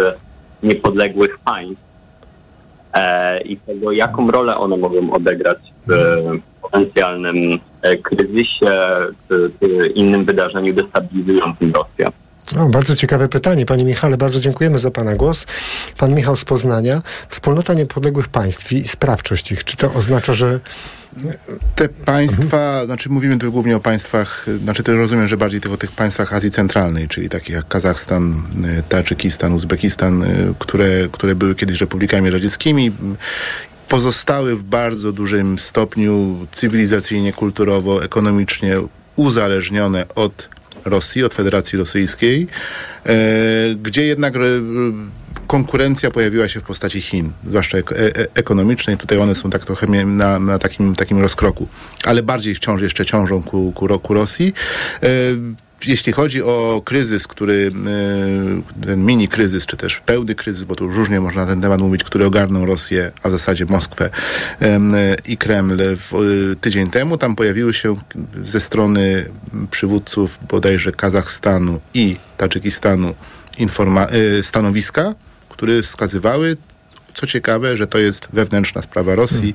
niepodległych państw e, i tego, jaką rolę one mogą odegrać w potencjalnym e, kryzysie, w, w innym wydarzeniu destabilizującym Rosję. O, bardzo ciekawe pytanie, panie Michale. Bardzo dziękujemy za pana głos. Pan Michał z Poznania. Wspólnota niepodległych państw i sprawczość ich. Czy to oznacza, że te państwa, mhm. znaczy mówimy tu głównie o państwach, znaczy to rozumiem, że bardziej o tych państwach Azji Centralnej, czyli takich jak Kazachstan, y, Tadżykistan, Uzbekistan, y, które, które były kiedyś republikami radzieckimi pozostały w bardzo dużym stopniu cywilizacyjnie, kulturowo, ekonomicznie uzależnione od Rosji, od Federacji Rosyjskiej, e, gdzie jednak e, konkurencja pojawiła się w postaci Chin, zwłaszcza e ekonomicznej. Tutaj one są tak trochę na, na takim, takim rozkroku, ale bardziej wciąż jeszcze ciążą ku, ku, ku Rosji. E, jeśli chodzi o kryzys, który, e, ten mini kryzys, czy też pełny kryzys, bo tu różnie można na ten temat mówić, który ogarnął Rosję, a w zasadzie Moskwę i Kreml w, tydzień temu, tam pojawiły się ze strony przywódców bodajże Kazachstanu i Tadżykistanu informa- stanowiska, które wskazywały co ciekawe, że to jest wewnętrzna sprawa Rosji,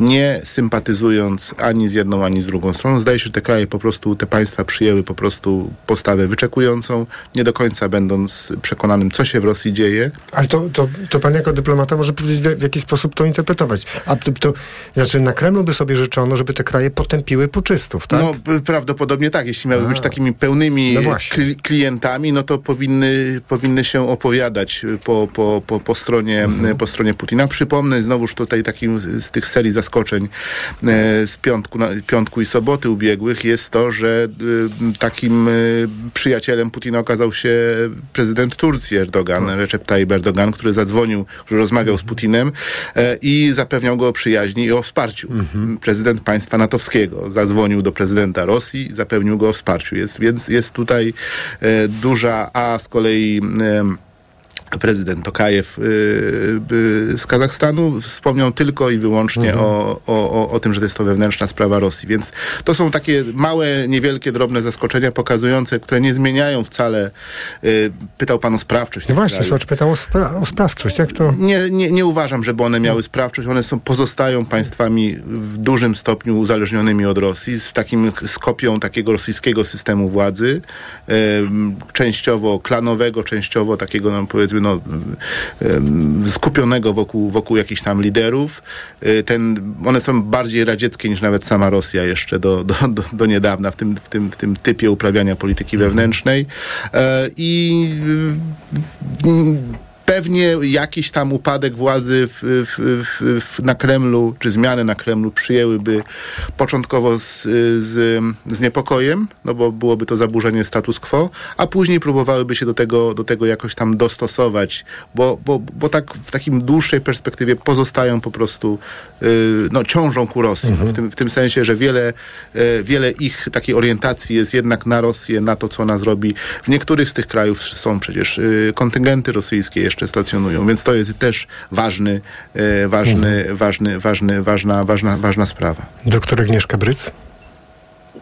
nie sympatyzując ani z jedną, ani z drugą stroną. Zdaje się, że te kraje po prostu, te państwa przyjęły po prostu postawę wyczekującą, nie do końca będąc przekonanym, co się w Rosji dzieje. Ale to, to, to pan jako dyplomata może powiedzieć, w, w jaki sposób to interpretować. A to, to, znaczy na Kremlu by sobie życzono, żeby te kraje potępiły puczystów, tak? No prawdopodobnie tak. Jeśli miały być takimi pełnymi No klientami, no to powinny, powinny się opowiadać po, po, po, po, stronie, Mhm. po stronie Putina. Przypomnę znowuż tutaj takim z tych serii zaskoczeń e, z piątku, piątku i soboty ubiegłych jest to, że e, takim e, przyjacielem Putina okazał się prezydent Turcji Erdogan, Recep Tayyip Erdogan, który zadzwonił, który rozmawiał z Putinem i zapewniał go o przyjaźni i o wsparciu. Prezydent państwa natowskiego zadzwonił do prezydenta Rosji, zapewnił go o wsparciu. Jest, więc jest tutaj duża, a z kolei prezydent Tokajew y, y, z Kazachstanu wspomniał tylko i wyłącznie Mhm. o, o, o, o tym, że to jest to wewnętrzna sprawa Rosji. Więc to są takie małe, niewielkie, drobne zaskoczenia pokazujące, które nie zmieniają wcale. Y, pytał pan o sprawczość. No właśnie. Słuchacz pytał o, spra- o sprawczość. Jak to? Nie, nie, nie uważam, żeby one miały sprawczość. One są, pozostają państwami w dużym stopniu uzależnionymi od Rosji, z takim z kopią takiego rosyjskiego systemu władzy, częściowo klanowego, częściowo takiego, no, powiedzmy, no, skupionego wokół, wokół jakichś tam liderów. E, Ten, one są bardziej radzieckie niż nawet sama Rosja jeszcze do, do, do, do niedawna w tym, w, tym, w tym typie uprawiania polityki wewnętrznej. E, I pewnie jakiś tam upadek władzy w, w, w, na Kremlu, czy zmiany na Kremlu przyjęłyby początkowo z, z, z niepokojem, no bo byłoby to zaburzenie status quo, a później próbowałyby się do tego, do tego jakoś tam dostosować, bo, bo, bo tak w takim dłuższej perspektywie pozostają po prostu, yy, no ciążą ku Rosji. W, tym, w tym sensie, że wiele, e, wiele ich takiej orientacji jest jednak na Rosję, na to, co ona zrobi. W niektórych z tych krajów są przecież y, kontyngenty rosyjskie jeszcze stacjonują, więc to jest też ważny, e, ważny, ważny, ważny, ważna, ważna, ważna sprawa. Doktor Agnieszka Bryc?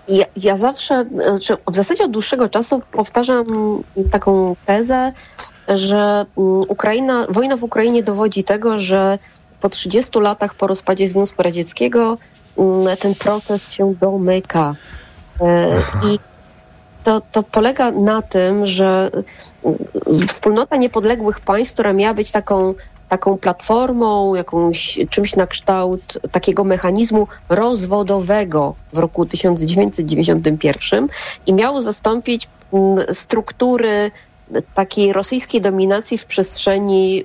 Ja, ja zawsze, znaczy w zasadzie od dłuższego czasu powtarzam taką tezę, że mm, Ukraina, wojna w Ukrainie dowodzi tego, że po 30 latach po rozpadzie Związku Radzieckiego mm, ten proces się domyka. E, I to, to polega na tym, że mm, wspólnota niepodległych państw, która miała być taką, taką platformą, jakąś, czymś na kształt takiego mechanizmu rozwodowego w roku 1991 i miało zastąpić mm, struktury takiej rosyjskiej dominacji w przestrzeni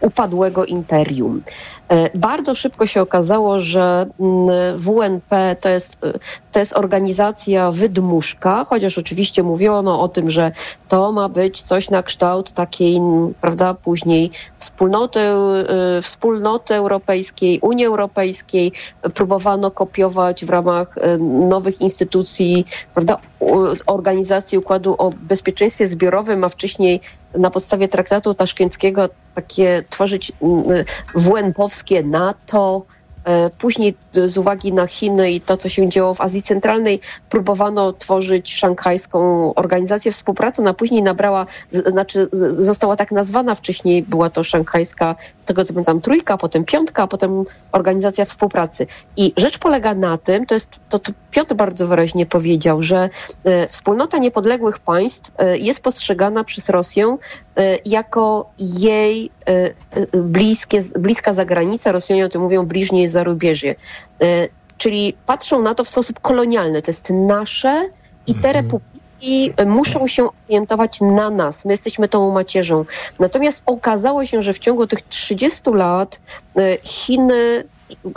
upadłego imperium. E, Bardzo szybko się okazało, że mm, WNP to jest, e, to jest organizacja wydmuszka, chociaż oczywiście mówiono o tym, że to ma być coś na kształt takiej, prawda, później wspólnoty, e, wspólnoty europejskiej, Unii Europejskiej. Próbowano kopiować w ramach nowych instytucji, prawda, organizacji Układu o Bezpieczeństwie Zbiorowym, a wcześniej na podstawie traktatu taszkenckiego takie tworzyć mm, WNP-owskie NATO. E, Później z uwagi na Chiny i to, co się działo w Azji Centralnej, próbowano tworzyć szanghajską organizację współpracy. Ona później nabrała, znaczy została tak nazwana wcześniej, była to szanghajska, z tego co pamiętam, trójka, potem piątka, a potem organizacja współpracy. I rzecz polega na tym, to jest, to, to Piotr bardzo wyraźnie powiedział, że e, wspólnota niepodległych państw e, jest postrzegana przez Rosję jako jej bliskie, bliska zagranica. Rosjanie o tym mówią bliźnie zarubieżie. E, Czyli patrzą na to w sposób kolonialny. To jest nasze i te republiki e, muszą się orientować na nas. My jesteśmy tą macierzą. Natomiast okazało się, że w ciągu tych 30 lat e, Chiny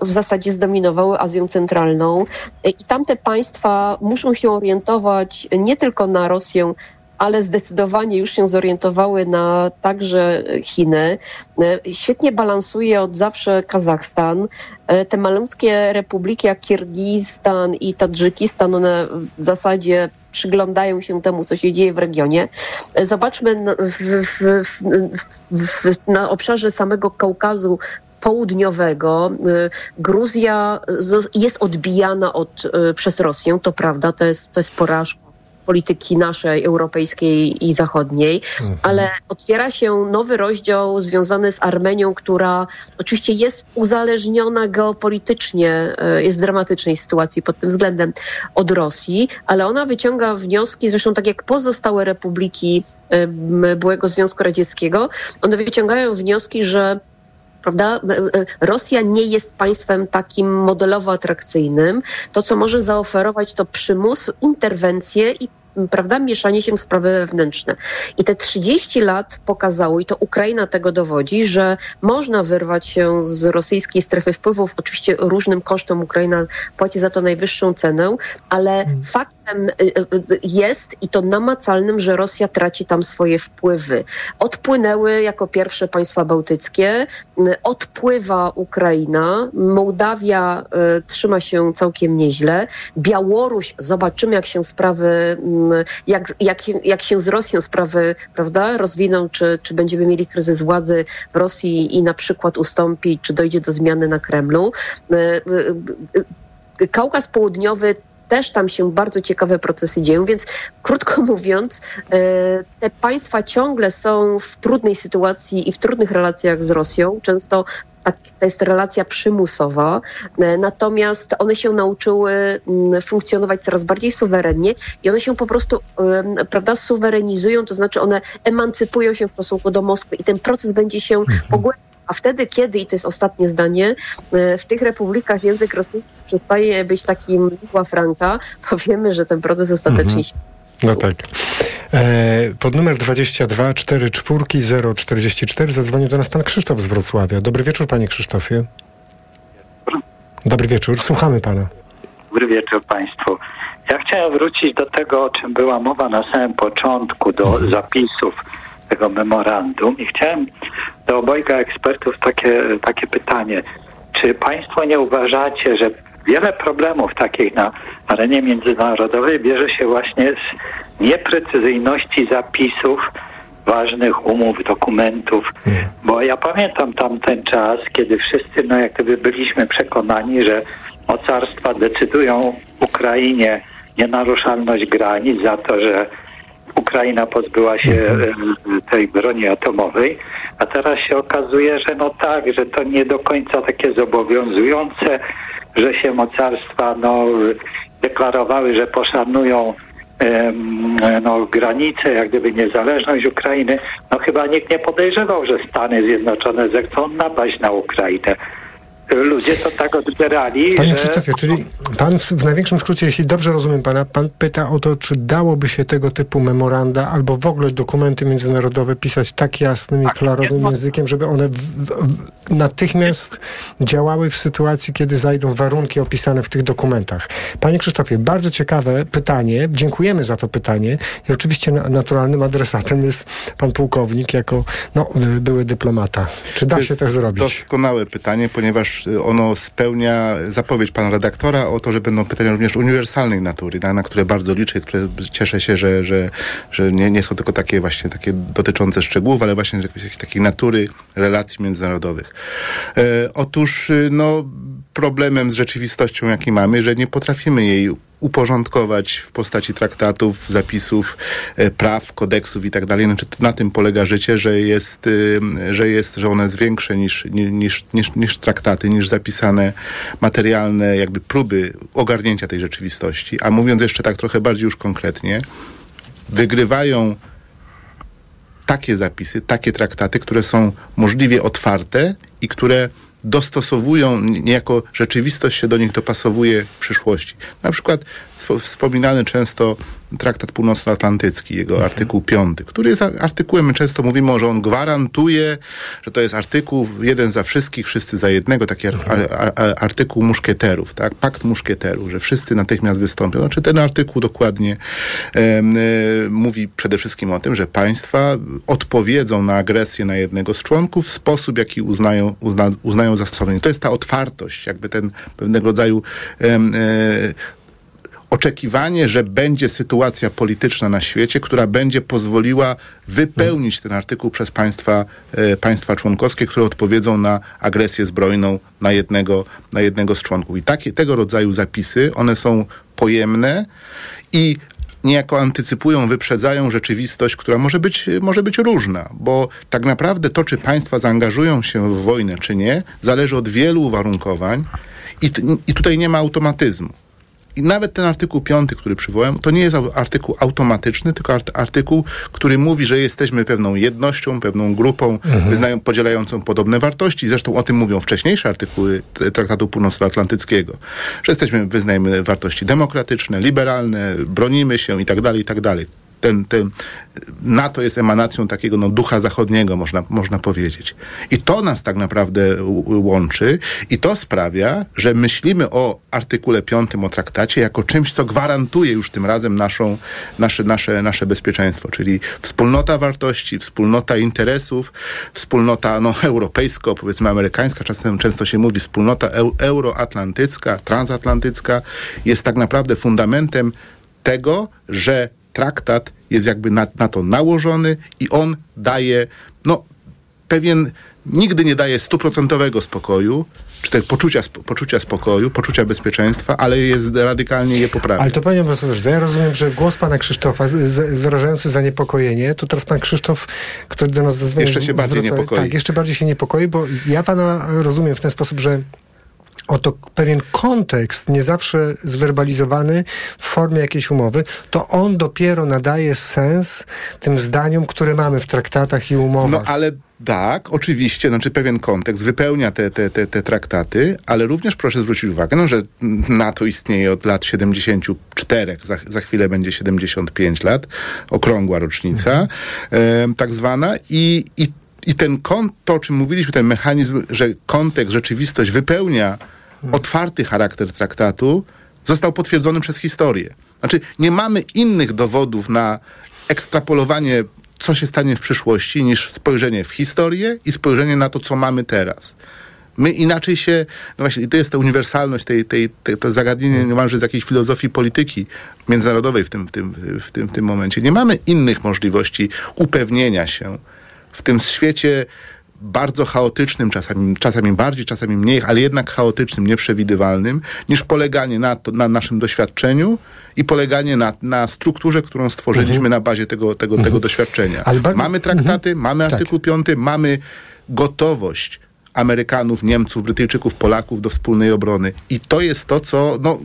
w zasadzie zdominowały Azję Centralną e, i tamte państwa muszą się orientować nie tylko na Rosję, ale zdecydowanie już się zorientowały na także Chiny. E, Świetnie balansuje od zawsze Kazachstan. E, Te malutkie republiki jak Kirgistan i Tadżykistan, one w zasadzie przyglądają się temu, co się dzieje w regionie. E, Zobaczmy w, w, w, na obszarze samego Kaukazu południowego. Gruzja jest odbijana od, przez Rosję, to prawda, to jest, to jest porażka polityki naszej, europejskiej i zachodniej, Mhm. ale otwiera się nowy rozdział związany z Armenią, która oczywiście jest uzależniona geopolitycznie, e, jest w dramatycznej sytuacji pod tym względem od Rosji, ale ona wyciąga wnioski, zresztą tak jak pozostałe republiki byłego Związku Radzieckiego, one wyciągają wnioski, że prawda? E, e, Rosja nie jest państwem takim modelowo atrakcyjnym. To, co może zaoferować, to przymus, interwencje i prawda, mieszanie się w sprawy wewnętrzne. I te 30 lat pokazało, i to Ukraina tego dowodzi, że można wyrwać się z rosyjskiej strefy wpływów, oczywiście różnym kosztem Ukraina płaci za to najwyższą cenę, ale faktem y, y, y, jest i to namacalnym, że Rosja traci tam swoje wpływy. Odpłynęły jako pierwsze państwa bałtyckie, y, odpływa Ukraina, Mołdawia y, trzyma się całkiem nieźle, Białoruś, zobaczymy jak się sprawy, mm, jak, jak, jak się z Rosją sprawy, prawda, rozwiną, czy, czy będziemy mieli kryzys władzy w Rosji i na przykład ustąpi, czy dojdzie do zmiany na Kremlu. Y, y, y, Kaukaz Południowy też tam się bardzo ciekawe procesy dzieją, więc krótko mówiąc, e, te państwa ciągle są w trudnej sytuacji i w trudnych relacjach z Rosją. Często tak, to jest relacja przymusowa, e, natomiast one się nauczyły funkcjonować coraz bardziej suwerennie i one się po prostu prawda, suwerenizują, to znaczy one emancypują się w stosunku do Moskwy i ten proces będzie się pogłębiał. A wtedy, kiedy, i to jest ostatnie zdanie, e, w tych republikach język rosyjski przestaje być takim lingua franca, to wiemy, że ten proces ostatecznie się No tak. E, pod numer 22 44 044 zadzwonił do nas pan Krzysztof z Wrocławia. Dobry wieczór, panie Krzysztofie. Dobry wieczór, słuchamy pana. Dobry wieczór Państwu. Ja chciałem wrócić do tego, o czym była mowa na samym początku, do zapisów tego memorandum i chciałem do obojga ekspertów takie, takie pytanie. Czy Państwo nie uważacie, że wiele problemów takich na arenie międzynarodowej bierze się właśnie z nieprecyzyjności zapisów ważnych umów, dokumentów, bo ja pamiętam tamten czas, kiedy wszyscy, no jak gdyby byliśmy przekonani, że mocarstwa decydują Ukrainie nienaruszalność granic za to, że Ukraina pozbyła się e, tej broni atomowej, a teraz się okazuje, że no tak, że to nie do końca takie zobowiązujące, że się mocarstwa no, deklarowały, że poszanują no, granice, jak gdyby niezależność Ukrainy. No chyba nikt nie podejrzewał, że Stany Zjednoczone zechcą napaść na Ukrainę. Ludzie to tak odbierali, Panie że... Krzysztofie, czyli pan w, w największym skrócie, jeśli dobrze rozumiem pana, pan pyta o to, czy dałoby się tego typu memoranda albo w ogóle dokumenty międzynarodowe pisać tak jasnym i klarownym językiem, żeby one w, w, natychmiast działały w sytuacji, kiedy zajdą warunki opisane w tych dokumentach. Panie Krzysztofie, bardzo ciekawe pytanie. Dziękujemy za to pytanie i oczywiście na, naturalnym adresatem jest pan pułkownik jako no, były dyplomata. Czy da To się jest tak zrobić? Doskonałe pytanie, ponieważ y, ono spełnia zapowiedź pana redaktora o to, że będą pytania również uniwersalnej natury, na, na które bardzo liczę, które cieszę się, że, że, że nie, nie są tylko takie właśnie takie dotyczące szczegółów, ale właśnie jakiejś takiej natury relacji międzynarodowych. E, otóż y, no, problemem z rzeczywistością, jaki mamy, że nie potrafimy jej uporządkować w postaci traktatów, zapisów, e, praw, kodeksów i tak dalej. Znaczy, na tym polega życie, że jest, y, że jest, że ono jest większe niż, niż, niż, niż traktaty, niż zapisane materialne jakby próby ogarnięcia tej rzeczywistości. A mówiąc jeszcze tak trochę bardziej już konkretnie, wygrywają takie zapisy, takie traktaty, które są możliwie otwarte i które dostosowują, niejako rzeczywistość się do nich dopasowuje w przyszłości. Na przykład spo- wspominany często traktat północnoatlantycki, jego artykuł 5, który jest artykułem, my często mówimy, że on gwarantuje, że to jest artykuł jeden za wszystkich, wszyscy za jednego, taki ar- ar- ar- artykuł muszkieterów, tak? Pakt muszkieterów, że wszyscy natychmiast wystąpią. Znaczy ten artykuł dokładnie e, mówi przede wszystkim o tym, że państwa odpowiedzą na agresję na jednego z członków w sposób, jaki uznają, uzna, uznają za stosowny. To jest ta otwartość, jakby ten pewnego rodzaju e, oczekiwanie, że będzie sytuacja polityczna na świecie, która będzie pozwoliła wypełnić ten artykuł przez państwa, e, państwa członkowskie, które odpowiedzą na agresję zbrojną na jednego, na jednego z członków. I takie, tego rodzaju zapisy, one są pojemne i niejako antycypują, wyprzedzają rzeczywistość, która może być, może być różna, bo tak naprawdę to, czy państwa zaangażują się w wojnę, czy nie, zależy od wielu uwarunkowań i, i tutaj nie ma automatyzmu. I nawet ten artykuł 5, który przywołałem, to nie jest artykuł automatyczny, tylko artykuł, który mówi, że jesteśmy pewną jednością, pewną grupą mhm. wyznają, podzielającą podobne wartości. Zresztą o tym mówią wcześniejsze artykuły Traktatu Północnoatlantyckiego, że jesteśmy, wyznajemy wartości demokratyczne, liberalne, bronimy się i tak dalej, i tak dalej ten, ten NATO jest emanacją takiego no, ducha zachodniego, można, można powiedzieć. I to nas tak naprawdę łączy i to sprawia, że myślimy o artykule 5 o traktacie jako czymś, co gwarantuje już tym razem naszą, nasze, nasze, nasze bezpieczeństwo, czyli wspólnota wartości, wspólnota interesów, wspólnota no, europejsko, powiedzmy amerykańska, czasem często się mówi wspólnota euroatlantycka, transatlantycka, jest tak naprawdę fundamentem tego, że traktat jest jakby na, na to nałożony i on daje, no, pewien, nigdy nie daje stuprocentowego spokoju, czy też poczucia, poczucia spokoju, poczucia bezpieczeństwa, ale jest radykalnie je poprawia. Ale to panie profesorze, ja rozumiem, że głos pana Krzysztofa z, z, wyrażający zaniepokojenie, to teraz pan Krzysztof, który do nas zadzwonił... Jeszcze się bardziej zwraca, niepokoi. Tak, jeszcze bardziej się niepokoi, bo ja pana rozumiem w ten sposób, że oto pewien kontekst, nie zawsze zwerbalizowany w formie jakiejś umowy, to on dopiero nadaje sens tym zdaniom, które mamy w traktatach i umowach. No ale tak, oczywiście, znaczy pewien kontekst wypełnia te, te, te, te traktaty, ale również proszę zwrócić uwagę, no, że NATO istnieje od lat 74, za, za chwilę będzie 75 lat, okrągła rocznica, mhm. e, tak zwana, i, i i ten kont, to o czym mówiliśmy, ten mechanizm, że kontekst, rzeczywistość wypełnia otwarty charakter traktatu został potwierdzony przez historię. Znaczy, nie mamy innych dowodów na ekstrapolowanie, co się stanie w przyszłości, niż spojrzenie w historię i spojrzenie na to, co mamy teraz. My inaczej się, no właśnie, to jest ta uniwersalność, tej, tej, tej, to zagadnienie niemalże z jakiejś filozofii polityki międzynarodowej w tym, w, tym, w, tym, w tym momencie. Nie mamy innych możliwości upewnienia się w tym świecie bardzo chaotycznym, czasami, czasami bardziej, czasami mniej, ale jednak chaotycznym, nieprzewidywalnym, niż poleganie na, to, na naszym doświadczeniu i poleganie na, na strukturze, którą stworzyliśmy mhm. na bazie tego, tego, mhm. tego doświadczenia. Bardzo... Mamy traktaty, mhm. mamy tak. artykuł tak. 5, mamy gotowość Amerykanów, Niemców, Brytyjczyków, Polaków do wspólnej obrony. I to jest to, co no,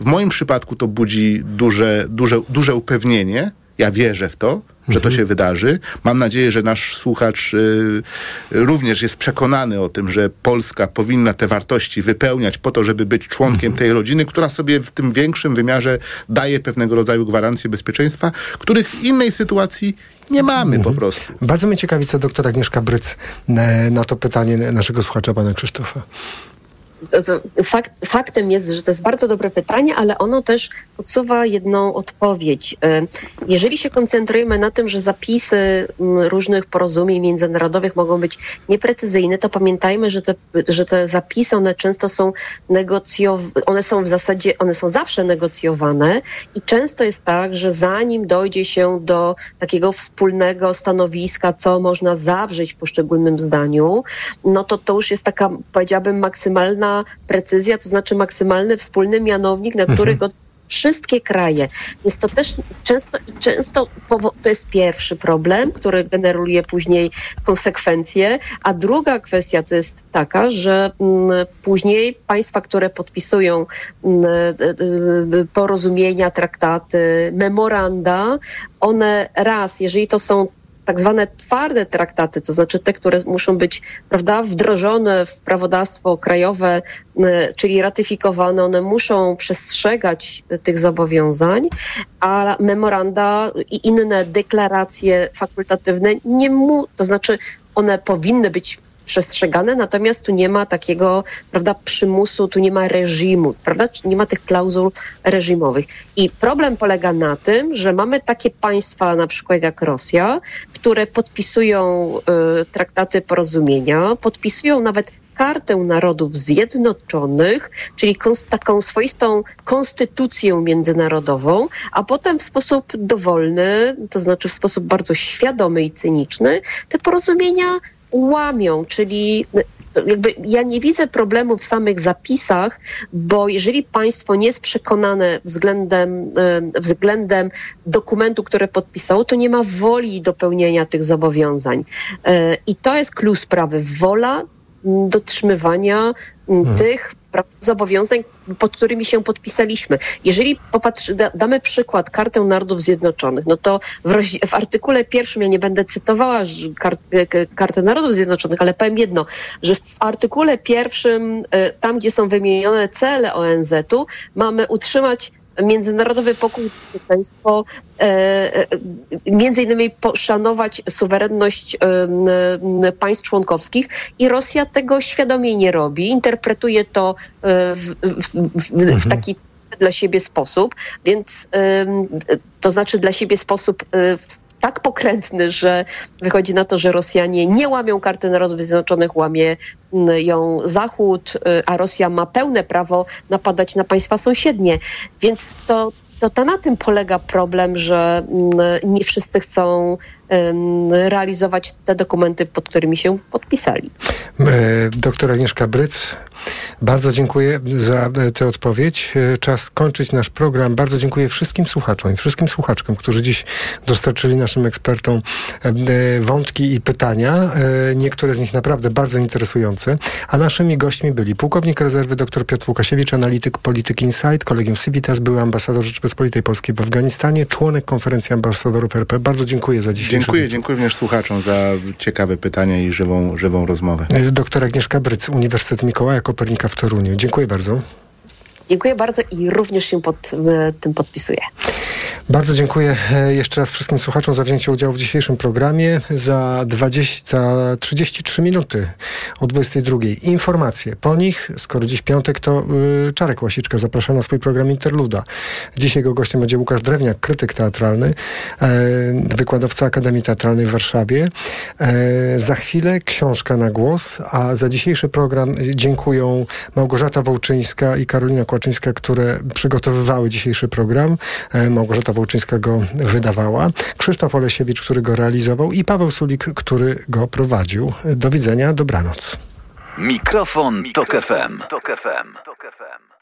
w moim przypadku to budzi duże, duże, duże upewnienie. Ja wierzę w to, że to się wydarzy. Mam nadzieję, że nasz słuchacz y, również jest przekonany o tym, że Polska powinna te wartości wypełniać po to, żeby być członkiem tej rodziny, która sobie w tym większym wymiarze daje pewnego rodzaju gwarancje bezpieczeństwa, których w innej sytuacji nie mamy po prostu. Bardzo mnie ciekawi, co doktor Agnieszka Bryc na, na to pytanie naszego słuchacza, pana Krzysztofa fakt, faktem jest, że to jest bardzo dobre pytanie, ale ono też podsuwa jedną odpowiedź. E, jeżeli się koncentrujemy na tym, że zapisy różnych porozumień międzynarodowych mogą być nieprecyzyjne, to pamiętajmy, że te, że te zapisy, one często są negocjowane, one są w zasadzie, one są zawsze negocjowane i często jest tak, że zanim dojdzie się do takiego wspólnego stanowiska, co można zawrzeć w poszczególnym zdaniu, no to to już jest taka, powiedziałabym, maksymalna precyzja, to znaczy maksymalny wspólny mianownik, na który mhm. wszystkie kraje. Jest to też często, często to jest pierwszy problem, który generuje później konsekwencje, a druga kwestia to jest taka, że mm, później państwa, które podpisują mm, porozumienia, traktaty, memoranda, one raz, jeżeli to są tak zwane twarde traktaty, to znaczy te, które muszą być prawda, wdrożone w prawodawstwo krajowe, czyli ratyfikowane, one muszą przestrzegać tych zobowiązań, a memoranda i inne deklaracje fakultatywne nie mu, to znaczy one powinny być przestrzegane, natomiast tu nie ma takiego, prawda, przymusu, tu nie ma reżimu, prawda, nie ma tych klauzul reżimowych. I problem polega na tym, że mamy takie państwa, na przykład jak Rosja, które podpisują y, traktaty porozumienia, podpisują nawet Kartę Narodów Zjednoczonych, czyli taką swoistą konstytucję międzynarodową, a potem w sposób dowolny, to znaczy w sposób bardzo świadomy i cyniczny, te porozumienia łamią, czyli jakby ja nie widzę problemu w samych zapisach, bo jeżeli państwo nie jest przekonane względem, względem dokumentu, które podpisało, to nie ma woli do pełnienia tych zobowiązań. E, I to jest klucz sprawy. Wola dotrzymywania hmm. tych zobowiązań, pod którymi się podpisaliśmy. Jeżeli popatrz, da, damy przykład Kartę Narodów Zjednoczonych, no to w, w artykule pierwszym, ja nie będę cytowała kart, Kartę Narodów Zjednoczonych, ale powiem jedno, że w artykule pierwszym, e, tam gdzie są wymienione cele ONZ-u, mamy utrzymać międzynarodowy pokój i bezpieczeństwo, e, e, między innymi poszanować suwerenność e, państw członkowskich i Rosja tego świadomie nie robi, interpretuje to w, w, w, w mhm. taki dla siebie sposób, więc to znaczy dla siebie sposób tak pokrętny, że wychodzi na to, że Rosjanie nie łamią karty Narodów Zjednoczonych, łamie mm, ją Zachód, y, a Rosja ma pełne prawo napadać na państwa sąsiednie. Więc to, to, to na tym polega problem, że mm, nie wszyscy chcą realizować te dokumenty, pod którymi się podpisali. E, doktor Agnieszka Bryc, bardzo dziękuję za e, tę odpowiedź. E, czas kończyć nasz program. Bardzo dziękuję wszystkim słuchaczom i wszystkim słuchaczkom, którzy dziś dostarczyli naszym ekspertom wątki i pytania. Niektóre z nich naprawdę bardzo interesujące. A naszymi gośćmi byli pułkownik rezerwy dr Piotr Łukasiewicz, analityk Polityki Insight, kolegium Civitas, były ambasador Rzeczypospolitej Polskiej w Afganistanie, członek konferencji ambasadorów RP. Bardzo dziękuję za dzisiejszy Dziękuję, dziękuję również słuchaczom za ciekawe pytania i żywą, żywą rozmowę. Doktor Agnieszka Bryc, Uniwersytet Mikołaja Kopernika w Toruniu. Dziękuję bardzo. Dziękuję bardzo i również się pod tym podpisuję. Bardzo dziękuję e, jeszcze raz wszystkim słuchaczom za wzięcie udziału w dzisiejszym programie. Za, 20, za 33 minuty o 22. Informacje. Po nich, skoro dziś piątek, to yy, Czarek Łasiczka zaprasza na swój program Interluda. Dzisiaj jego gościem będzie Łukasz Drewniak, krytyk teatralny, e, wykładowca Akademii Teatralnej w Warszawie. E, za chwilę książka na głos, a za dzisiejszy program dziękują Małgorzata Wołczyńska i Karolina Kłaczyńska, które przygotowywały dzisiejszy program. E, Małgorzata Wołczyńska go wydawała. Krzysztof Olesiewicz, który go realizował i Paweł Sulik, który go prowadził. Do widzenia, dobranoc. Mikrofon, Mikrofon Tok FM. Tok FM. Tok FM.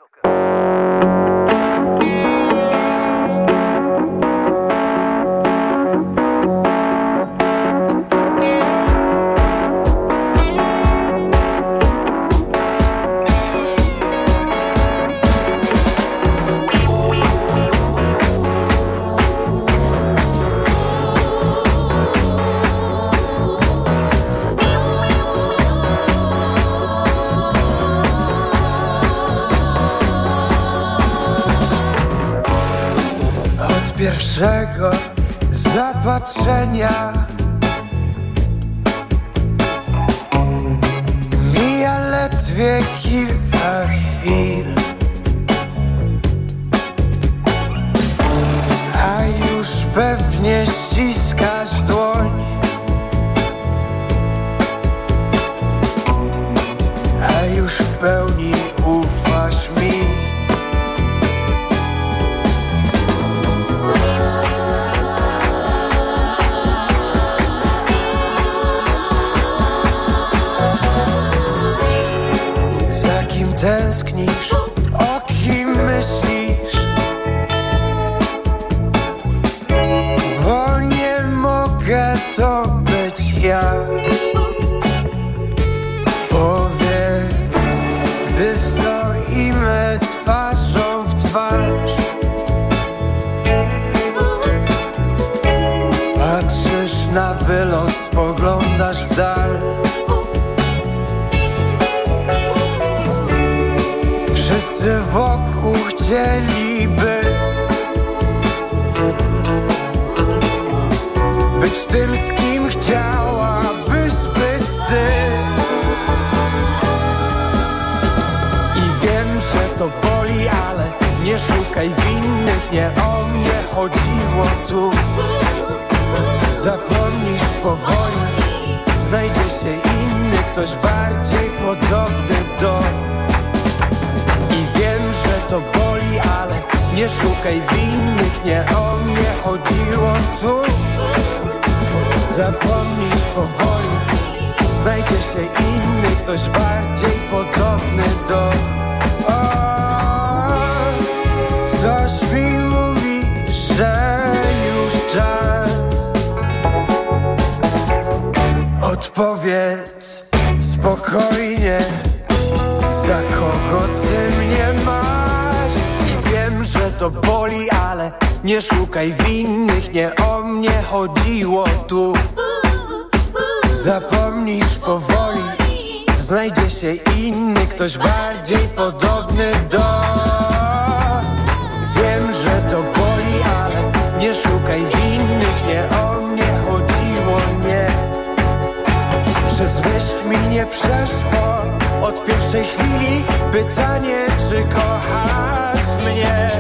pierwszej chwili pytanie, czy kochasz mnie?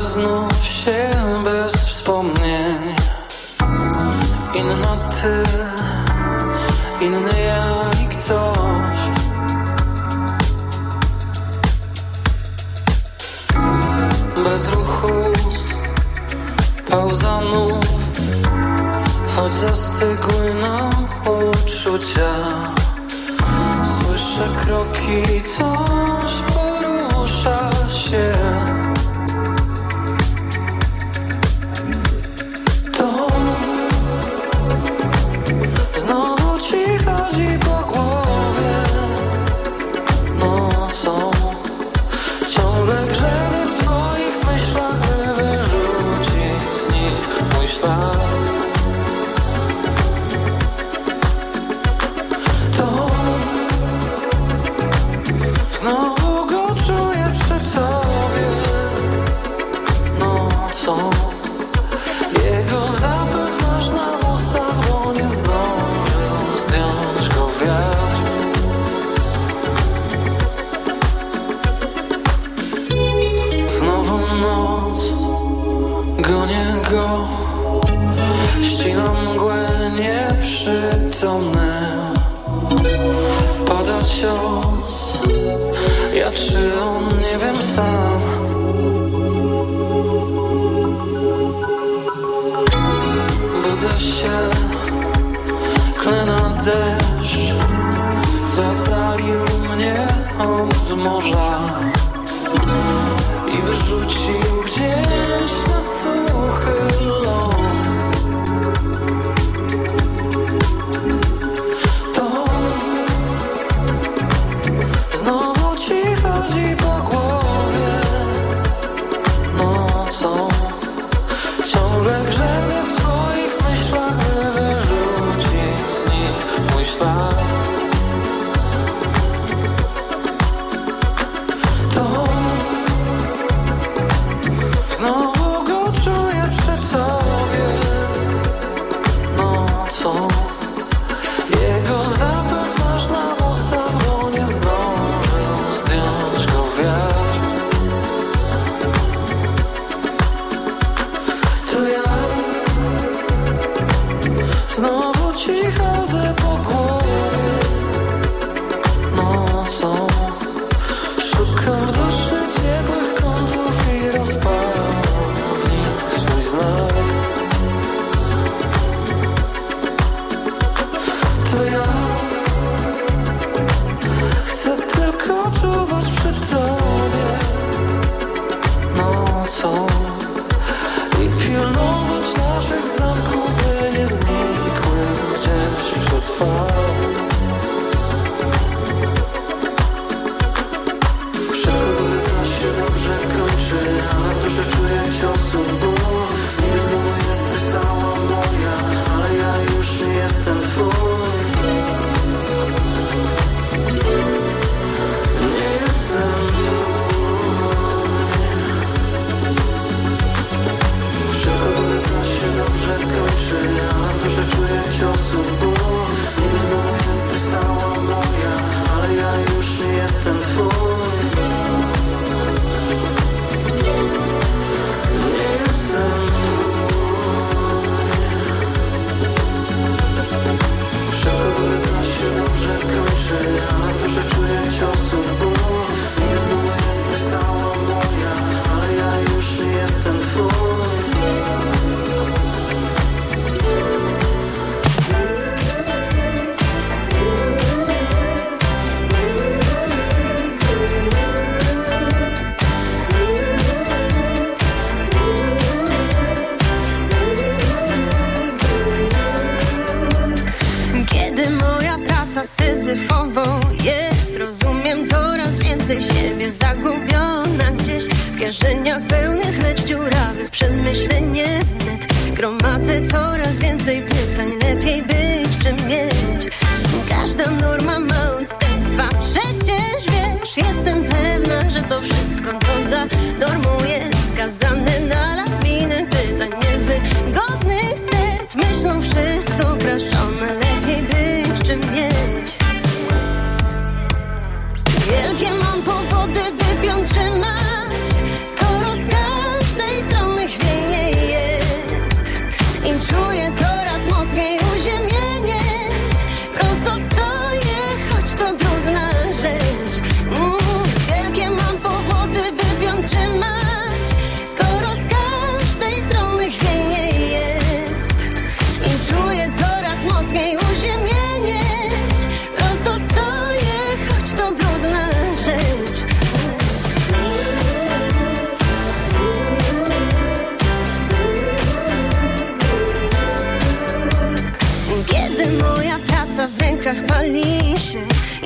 znów się bez wspomnień. Inna ty, inny ja i ktoś. Bez ruchu ust, pauza nów. Choć zastygły nam uczucia. Słyszę kroki, co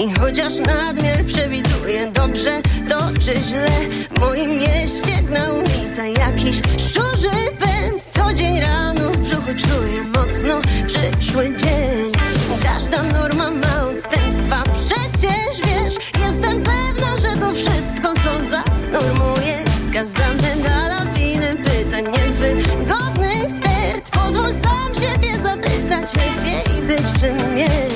I chociaż nadmiar przewiduje dobrze to czy źle W moim mieście na ulica jakiś szczurzy pęd. Co dzień rano w brzuchu czuję mocno przyszły dzień. Każda norma ma odstępstwa, przecież wiesz Jestem pewna, że to wszystko co za normą jest Skazane na lawinę pytań niewygodnych stert Pozwól sam siebie zapytać lepiej być czym jest.